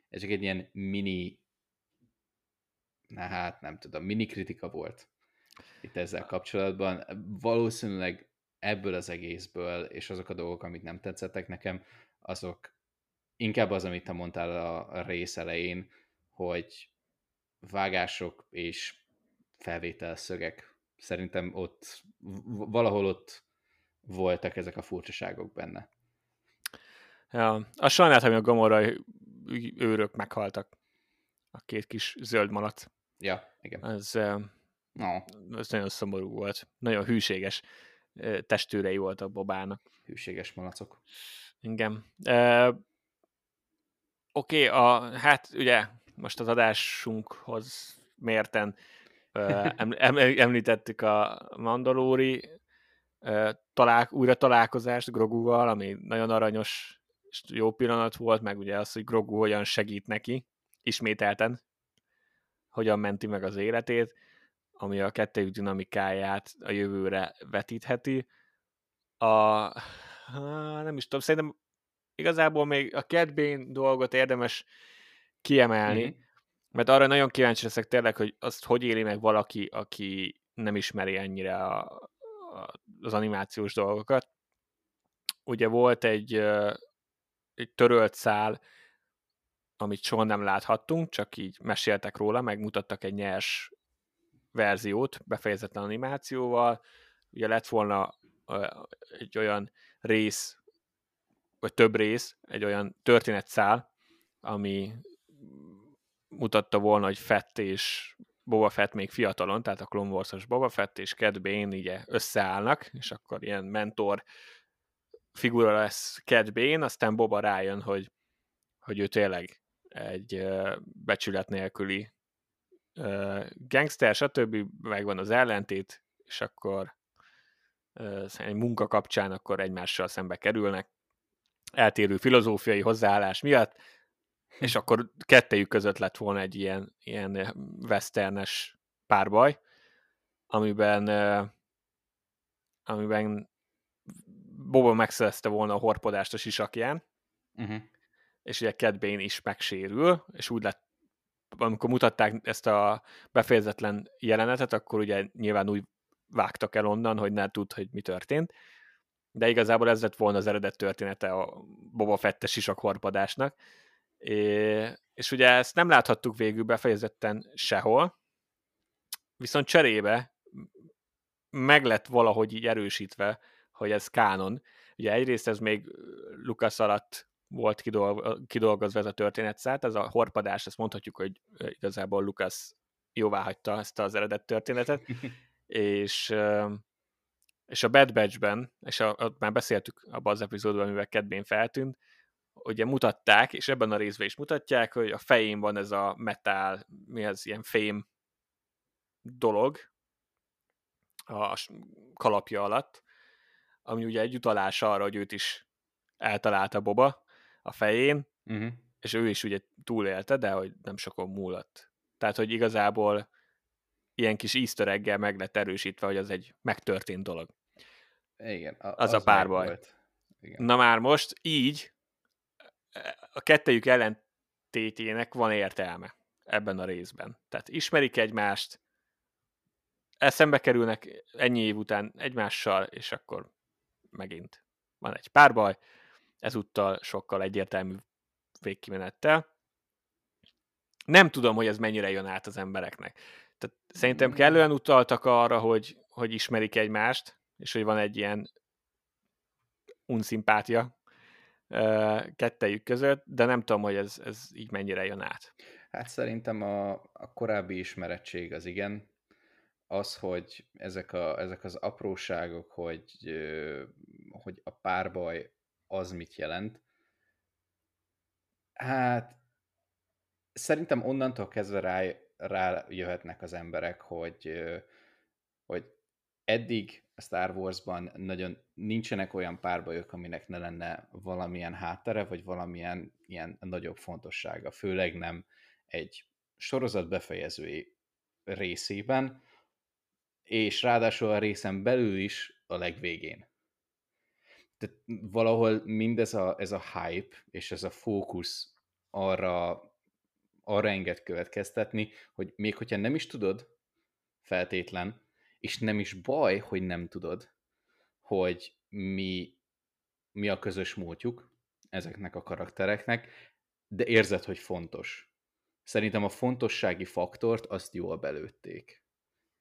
ez csak egy ilyen mini na hát nem tudom, mini kritika volt itt ezzel kapcsolatban. Valószínűleg ebből az egészből, és azok a dolgok, amik nem tetszettek nekem, azok inkább az, amit te mondtál a rész elején, hogy vágások és felvételszögek. Szerintem ott valahol ott voltak ezek a furcsaságok benne. Ja, a sajnáltam, hogy a Gamora őrök meghaltak. A két kis zöld malac. Ja, igen. Ez, no. ez nagyon szomorú volt. Nagyon hűséges testőrei voltak Bobának. Hűséges malacok. Igen. Uh, Oké, okay, a, hát ugye most az adásunkhoz mérten (laughs) uh, em, említettük a Mandalóri uh, talál, újra találkozást Groguval, ami nagyon aranyos és jó pillanat volt, meg ugye az, hogy Grogu hogyan segít neki, ismételten, hogyan menti meg az életét, ami a kettőjük dinamikáját a jövőre vetítheti. A, nem is tudom, szerintem igazából még a Cat dolgot érdemes kiemelni, mm-hmm. mert arra nagyon kíváncsi leszek tényleg, hogy azt hogy éli meg valaki, aki nem ismeri ennyire a, a, az animációs dolgokat. Ugye volt egy egy törölt szál, amit soha nem láthattunk, csak így meséltek róla, megmutattak egy nyers verziót, befejezetlen animációval. Ugye lett volna egy olyan rész, vagy több rész, egy olyan történetszál, ami mutatta volna, hogy Fett és Boba Fett még fiatalon, tehát a Clone Wars-os Boba Fett és Cad Bane ugye összeállnak, és akkor ilyen mentor figura lesz Cat Bane, aztán Boba rájön, hogy, hogy ő tényleg egy becsület nélküli gangster, stb. megvan az ellentét, és akkor egy munka kapcsán akkor egymással szembe kerülnek, eltérő filozófiai hozzáállás miatt, és akkor kettejük között lett volna egy ilyen, ilyen westernes párbaj, amiben amiben Boba megszerezte volna a horpodást a sisakján, uh-huh. és ugye Cat Bane is megsérül, és úgy lett, amikor mutatták ezt a befejezetlen jelenetet, akkor ugye nyilván úgy vágtak el onnan, hogy ne tud, hogy mi történt, de igazából ez lett volna az eredet története a Boba Fettes sisak horpadásnak, é, és ugye ezt nem láthattuk végül befejezetten sehol, viszont cserébe meg lett valahogy így erősítve hogy ez kánon. Ugye egyrészt ez még Lukasz alatt volt kidolgozva ez a történetszát, ez a horpadás, ezt mondhatjuk, hogy igazából Lukasz jóvá hagyta ezt az eredet történetet, és, és a Bad Batch-ben, és a, a, már beszéltük abban az epizódban, amivel kedvén feltűnt, ugye mutatták, és ebben a részben is mutatják, hogy a fején van ez a metal, mi ez, ilyen fém dolog a kalapja alatt, ami ugye egy utalás arra, hogy őt is eltalálta Boba a fején, uh-huh. és ő is ugye túlélte, de hogy nem sokon múlott. Tehát, hogy igazából ilyen kis easter egg meg lett erősítve, hogy az egy megtörtént dolog. Igen, a, az, az a párbaj. Igen. Na már most így a kettejük ellentétjének van értelme ebben a részben. Tehát ismerik egymást, eszembe kerülnek ennyi év után egymással, és akkor megint van egy párbaj, ezúttal sokkal egyértelmű végkimenettel. Nem tudom, hogy ez mennyire jön át az embereknek. Tehát szerintem mm. kellően utaltak arra, hogy, hogy ismerik egymást, és hogy van egy ilyen unszimpátia kettejük között, de nem tudom, hogy ez, ez így mennyire jön át. Hát szerintem a, a korábbi ismerettség az igen. Az, hogy ezek, a, ezek az apróságok, hogy, hogy a párbaj az mit jelent, hát szerintem onnantól kezdve rá, jöhetnek az emberek, hogy, hogy eddig a Star Wars-ban nagyon nincsenek olyan párbajok, aminek ne lenne valamilyen háttere, vagy valamilyen ilyen nagyobb fontossága, főleg nem egy sorozat befejezői részében, és ráadásul a részen belül is a legvégén. Tehát valahol mindez a, ez a hype és ez a fókusz arra, arra enged következtetni, hogy még hogyha nem is tudod feltétlen, és nem is baj, hogy nem tudod, hogy mi, mi a közös múltjuk ezeknek a karaktereknek, de érzed, hogy fontos. Szerintem a fontossági faktort azt jól belőtték.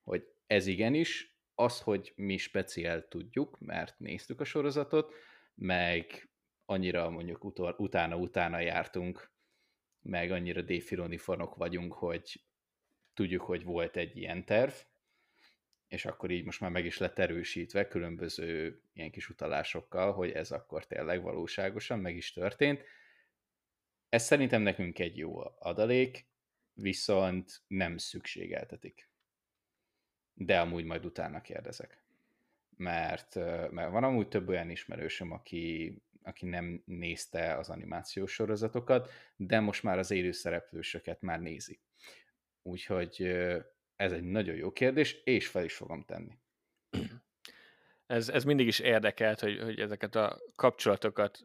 Hogy ez igenis, az, hogy mi speciál tudjuk, mert néztük a sorozatot, meg annyira mondjuk utána-utána jártunk, meg annyira défiloni fanok vagyunk, hogy tudjuk, hogy volt egy ilyen terv, és akkor így most már meg is lett erősítve különböző ilyen kis utalásokkal, hogy ez akkor tényleg valóságosan meg is történt. Ez szerintem nekünk egy jó adalék, viszont nem szükségeltetik. De amúgy majd utána kérdezek. Mert, mert van amúgy több olyan ismerősöm, aki, aki nem nézte az animációs sorozatokat, de most már az élőszereplősöket már nézi. Úgyhogy ez egy nagyon jó kérdés, és fel is fogom tenni. Ez, ez mindig is érdekelt, hogy, hogy ezeket a kapcsolatokat,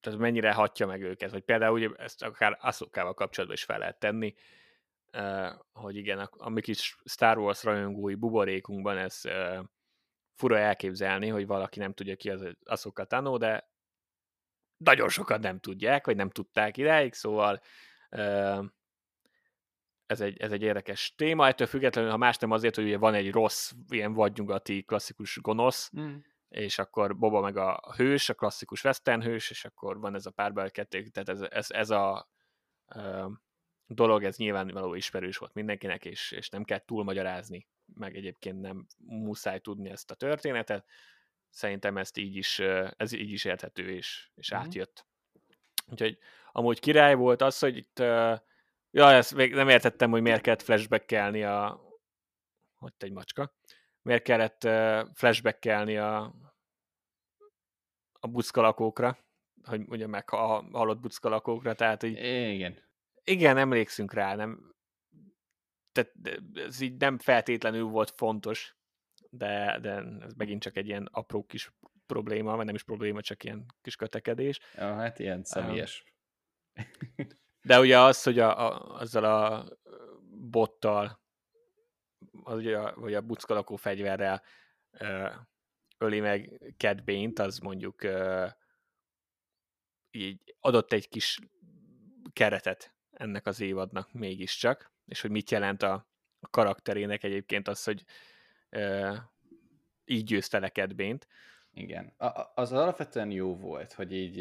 tehát mennyire hatja meg őket, hogy például ugye ezt akár Aszokával kapcsolatban is fel lehet tenni, hogy igen, a, a mi kis Star Wars rajongói buborékunkban ez fura elképzelni, hogy valaki nem tudja ki az Asuka Tano, de nagyon sokan nem tudják, vagy nem tudták idáig, szóval ez egy, ez egy érdekes téma, ettől függetlenül, ha más nem azért, hogy ugye van egy rossz, ilyen vadnyugati klasszikus gonosz, mm. és akkor Boba meg a hős, a klasszikus western hős, és akkor van ez a párbaj kettő, tehát ez, ez, ez a dolog, ez nyilvánvaló ismerős volt mindenkinek, és, és nem kell túlmagyarázni, meg egyébként nem muszáj tudni ezt a történetet. Szerintem ezt így is, ez így is érthető, és, és mm. átjött. Úgyhogy amúgy király volt az, hogy itt Ja, ezt még nem értettem, hogy miért kellett flashbackelni a... Hogy egy macska. Miért kellett flashbackelni a a buckalakókra, hogy ugye meg a halott buckalakókra, tehát így... Igen. Igen, emlékszünk rá, nem... Tehát ez így nem feltétlenül volt fontos, de, de ez megint csak egy ilyen apró kis probléma, vagy nem is probléma, csak ilyen kis kötekedés. Ja, hát ilyen személyes. De ugye az, hogy a, a, azzal a bottal, az ugye, a, vagy a buckalakó fegyverrel ö, öli meg Cat az mondjuk ö, így adott egy kis keretet ennek az évadnak mégiscsak, és hogy mit jelent a, karakterének egyébként az, hogy ö, így győzte le Cat Igen. A, az alapvetően jó volt, hogy így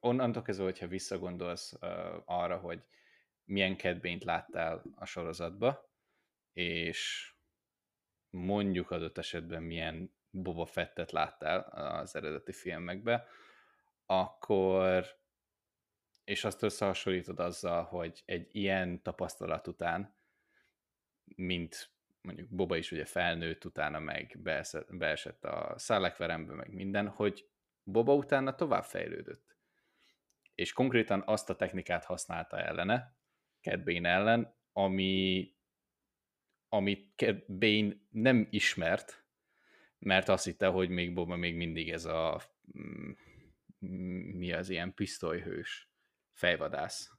onnantól kezdve, hogyha visszagondolsz uh, arra, hogy milyen kedvényt láttál a sorozatba, és mondjuk adott esetben milyen Boba Fettet láttál az eredeti filmekbe, akkor és azt összehasonlítod azzal, hogy egy ilyen tapasztalat után, mint mondjuk Boba is ugye felnőtt, utána meg beesett, a szállekverembe, meg minden, hogy Boba utána tovább fejlődött és konkrétan azt a technikát használta ellene, Bane ellen, ami, amit Bane nem ismert, mert azt hitte, hogy még Boba még mindig ez a mm, mi az ilyen pisztolyhős fejvadász.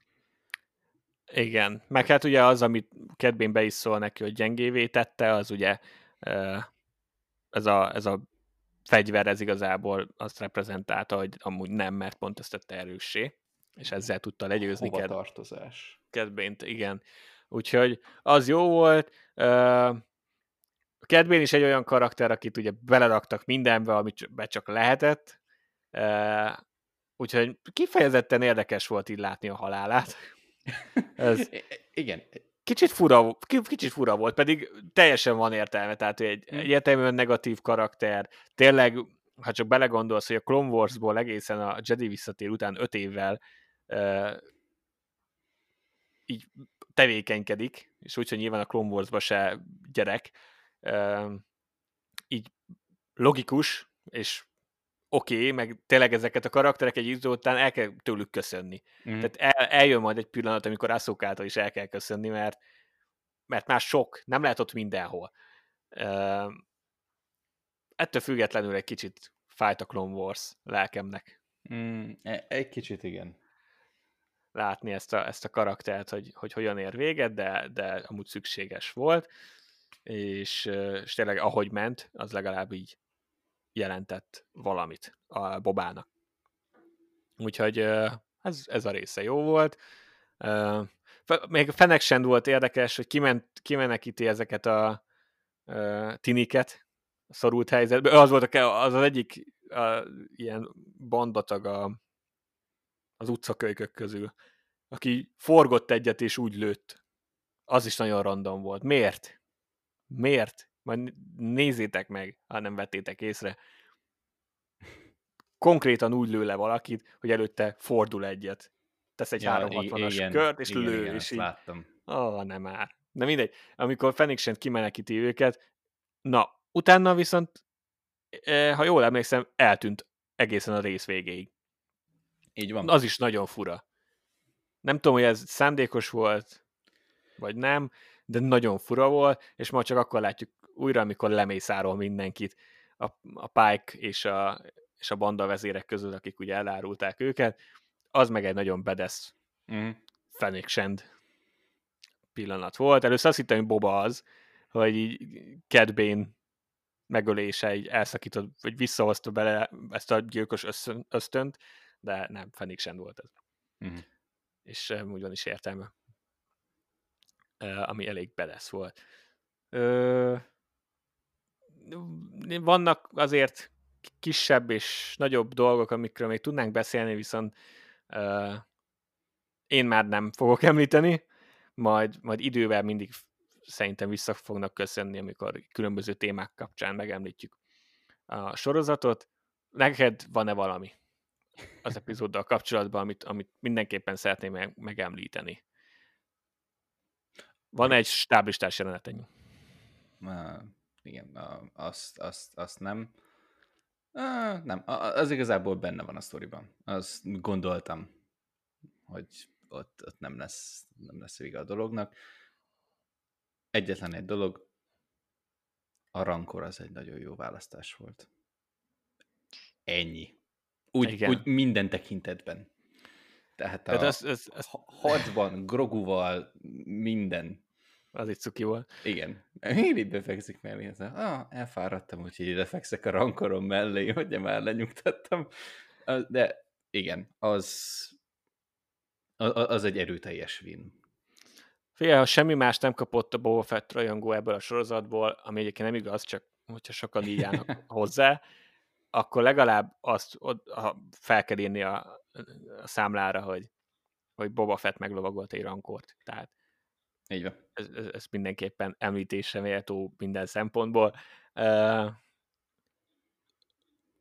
Igen, meg hát ugye az, amit Cad be is szól neki, hogy gyengévé tette, az ugye ez a, ez a fegyver ez igazából azt reprezentálta, hogy amúgy nem, mert pont ezt tette erőssé, és ezzel tudta legyőzni Hova tartozás. Kedbént, igen. Úgyhogy az jó volt. Kedbén is egy olyan karakter, akit ugye beleraktak mindenbe, amit be csak lehetett. Úgyhogy kifejezetten érdekes volt így látni a halálát. (laughs) Ez Igen. kicsit fura, kicsit fura volt, pedig teljesen van értelme, tehát egy Hm. egyértelműen negatív karakter. Tényleg, ha csak belegondolsz, hogy a Clone Wars-ból egészen a Jedi visszatér után öt évvel uh, így tevékenykedik, és úgyhogy nyilván a Clone Wars-ba se gyerek, uh, így logikus, és oké, okay, meg tényleg ezeket a karakterek egy idő után el kell tőlük köszönni. Mm. Tehát el, eljön majd egy pillanat, amikor Asszokától is el kell köszönni, mert, mert már sok, nem lehet ott mindenhol. Uh, ettől függetlenül egy kicsit fájt a Clone Wars lelkemnek. Mm, e- egy kicsit igen. Látni ezt a, ezt a karaktert, hogy, hogy hogyan ér véget, de, de amúgy szükséges volt, és, és tényleg ahogy ment, az legalább így jelentett valamit a Bobának. Úgyhogy ez, ez a része jó volt. Még Fenek sem volt érdekes, hogy kiment, kimenekíti ezeket a tiniket szorult helyzetben. Az volt a, az, az egyik a, ilyen bandatag a, az utcakölykök közül, aki forgott egyet és úgy lőtt. Az is nagyon random volt. Miért? Miért? Majd nézzétek meg, ha nem vettétek észre. Konkrétan úgy lő le valakit, hogy előtte fordul egyet. Tesz egy ja, 360-as igen, kört, és igen, lő, igen, és így... láttam. Ó, oh, nem már. De mindegy. Amikor Fenixent kimenekíti őket, na, utána viszont, ha jól emlékszem, eltűnt egészen a rész végéig. Így van. Az is nagyon fura. Nem tudom, hogy ez szándékos volt, vagy nem, de nagyon fura volt, és ma csak akkor látjuk újra, amikor lemészárol mindenkit a, a Pike és a, és a banda vezérek közül, akik ugye elárulták őket, az meg egy nagyon bedesz Mm. Fenix Shand pillanat volt. Először azt hittem, hogy Boba az, hogy így Cad Bane megölése így elszakított, vagy visszahozta bele ezt a gyilkos ösztön, ösztönt, de nem, Fenix Shand volt ez. Mm. És úgy van is értelme. Uh, ami elég bedesz volt. Uh, vannak azért kisebb és nagyobb dolgok, amikről még tudnánk beszélni, viszont uh, én már nem fogok említeni, majd, majd idővel mindig szerintem vissza fognak köszönni, amikor különböző témák kapcsán megemlítjük a sorozatot. Neked van-e valami az epizóddal kapcsolatban, amit, amit mindenképpen szeretném meg, megemlíteni? Van egy stáblistás jelenetenyünk. Igen, azt, azt, azt nem. Uh, nem, az igazából benne van a sztoriban. Azt gondoltam, hogy ott, ott nem, lesz, nem lesz vége a dolognak. Egyetlen egy dolog, a rankor az egy nagyon jó választás volt. Ennyi. Úgy, Igen. úgy minden tekintetben. Tehát a Tehát az, az, az, harcban, groguval, minden. Az egy cuki volt. Igen. Én itt befekszik mellé. ez a- Ah, elfáradtam, úgyhogy ide fekszek a rankorom mellé, (laughs) hogy már lenyugtattam. Az- De igen, az, az, az egy erőteljes win. Figyelj, ha semmi más nem kapott a Boba Fett rajongó ebből a sorozatból, ami egyébként nem igaz, csak hogyha sokan így állnak (laughs) hozzá, akkor legalább azt ha fel kell írni a, a számlára, hogy, hogy Boba Fett meglovagolt egy rankort. Tehát Így van. ez, ez, ez mindenképpen említésre méltó minden szempontból.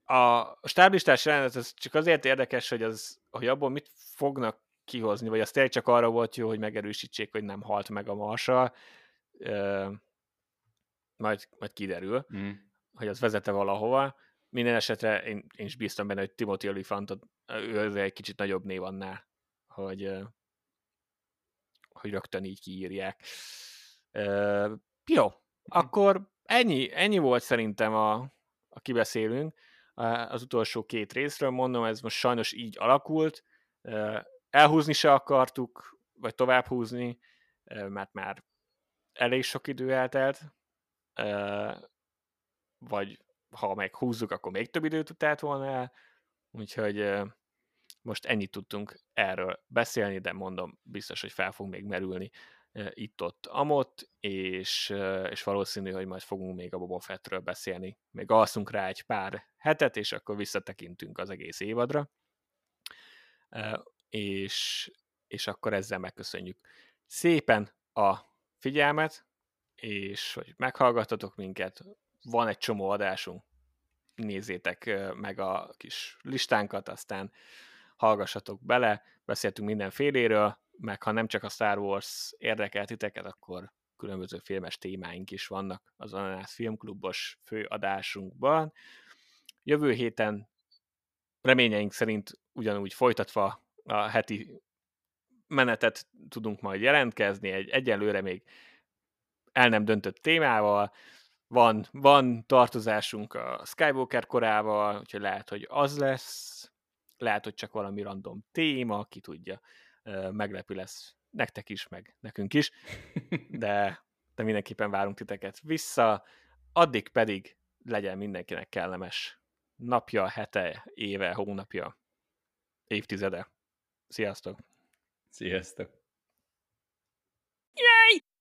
A stáblistás jelenet ez csak azért érdekes, hogy, az, hogy abból mit fognak kihozni, vagy az tényleg csak arra volt jó, hogy megerősítsék, hogy nem halt meg a marsa. Majd, majd kiderül, Mm. hogy az vezete valahova. Minden esetre én, én is bíztam benne, hogy Timothy Olifantot, ő egy kicsit nagyobb név annál, hogy, hogy rögtön így kiírják. Ö, Jó, akkor ennyi, ennyi volt szerintem a, a kibeszélünk az utolsó két részről. Mondom, ez most sajnos így alakult. Ö, Elhúzni se akartuk, vagy tovább húzni, ö, mert már elég sok idő eltelt, Ö, vagy ha meg húzzuk, akkor még több időt telt volna el, úgyhogy most ennyit tudtunk erről beszélni, de mondom, biztos, hogy fel fog még merülni itt-ott, amott, és, és valószínű, hogy majd fogunk még a Boba Fettről beszélni. Még alszunk rá egy pár hetet, és akkor visszatekintünk az egész évadra. És és akkor ezzel megköszönjük szépen a figyelmet, és hogy meghallgattatok minket. Van egy csomó adásunk, nézzétek meg a kis listánkat, aztán hallgassatok bele, beszéltünk mindenféléről, meg ha nem csak a Star Wars érdekel titeket, akkor különböző filmes témáink is vannak az Ananász Filmklubos főadásunkban. Jövő héten reményeink szerint ugyanúgy folytatva a heti menetet tudunk majd jelentkezni, egy egyelőre még el nem döntött témával, van, van tartozásunk a Skywalker korával, úgyhogy lehet, hogy az lesz, lehet, hogy csak valami random téma, ki tudja, meglepő lesz nektek is, meg nekünk is, de, de mindenképpen várunk titeket vissza, addig pedig legyen mindenkinek kellemes napja, hete, éve, hónapja, évtizede. Sziasztok! Sziasztok!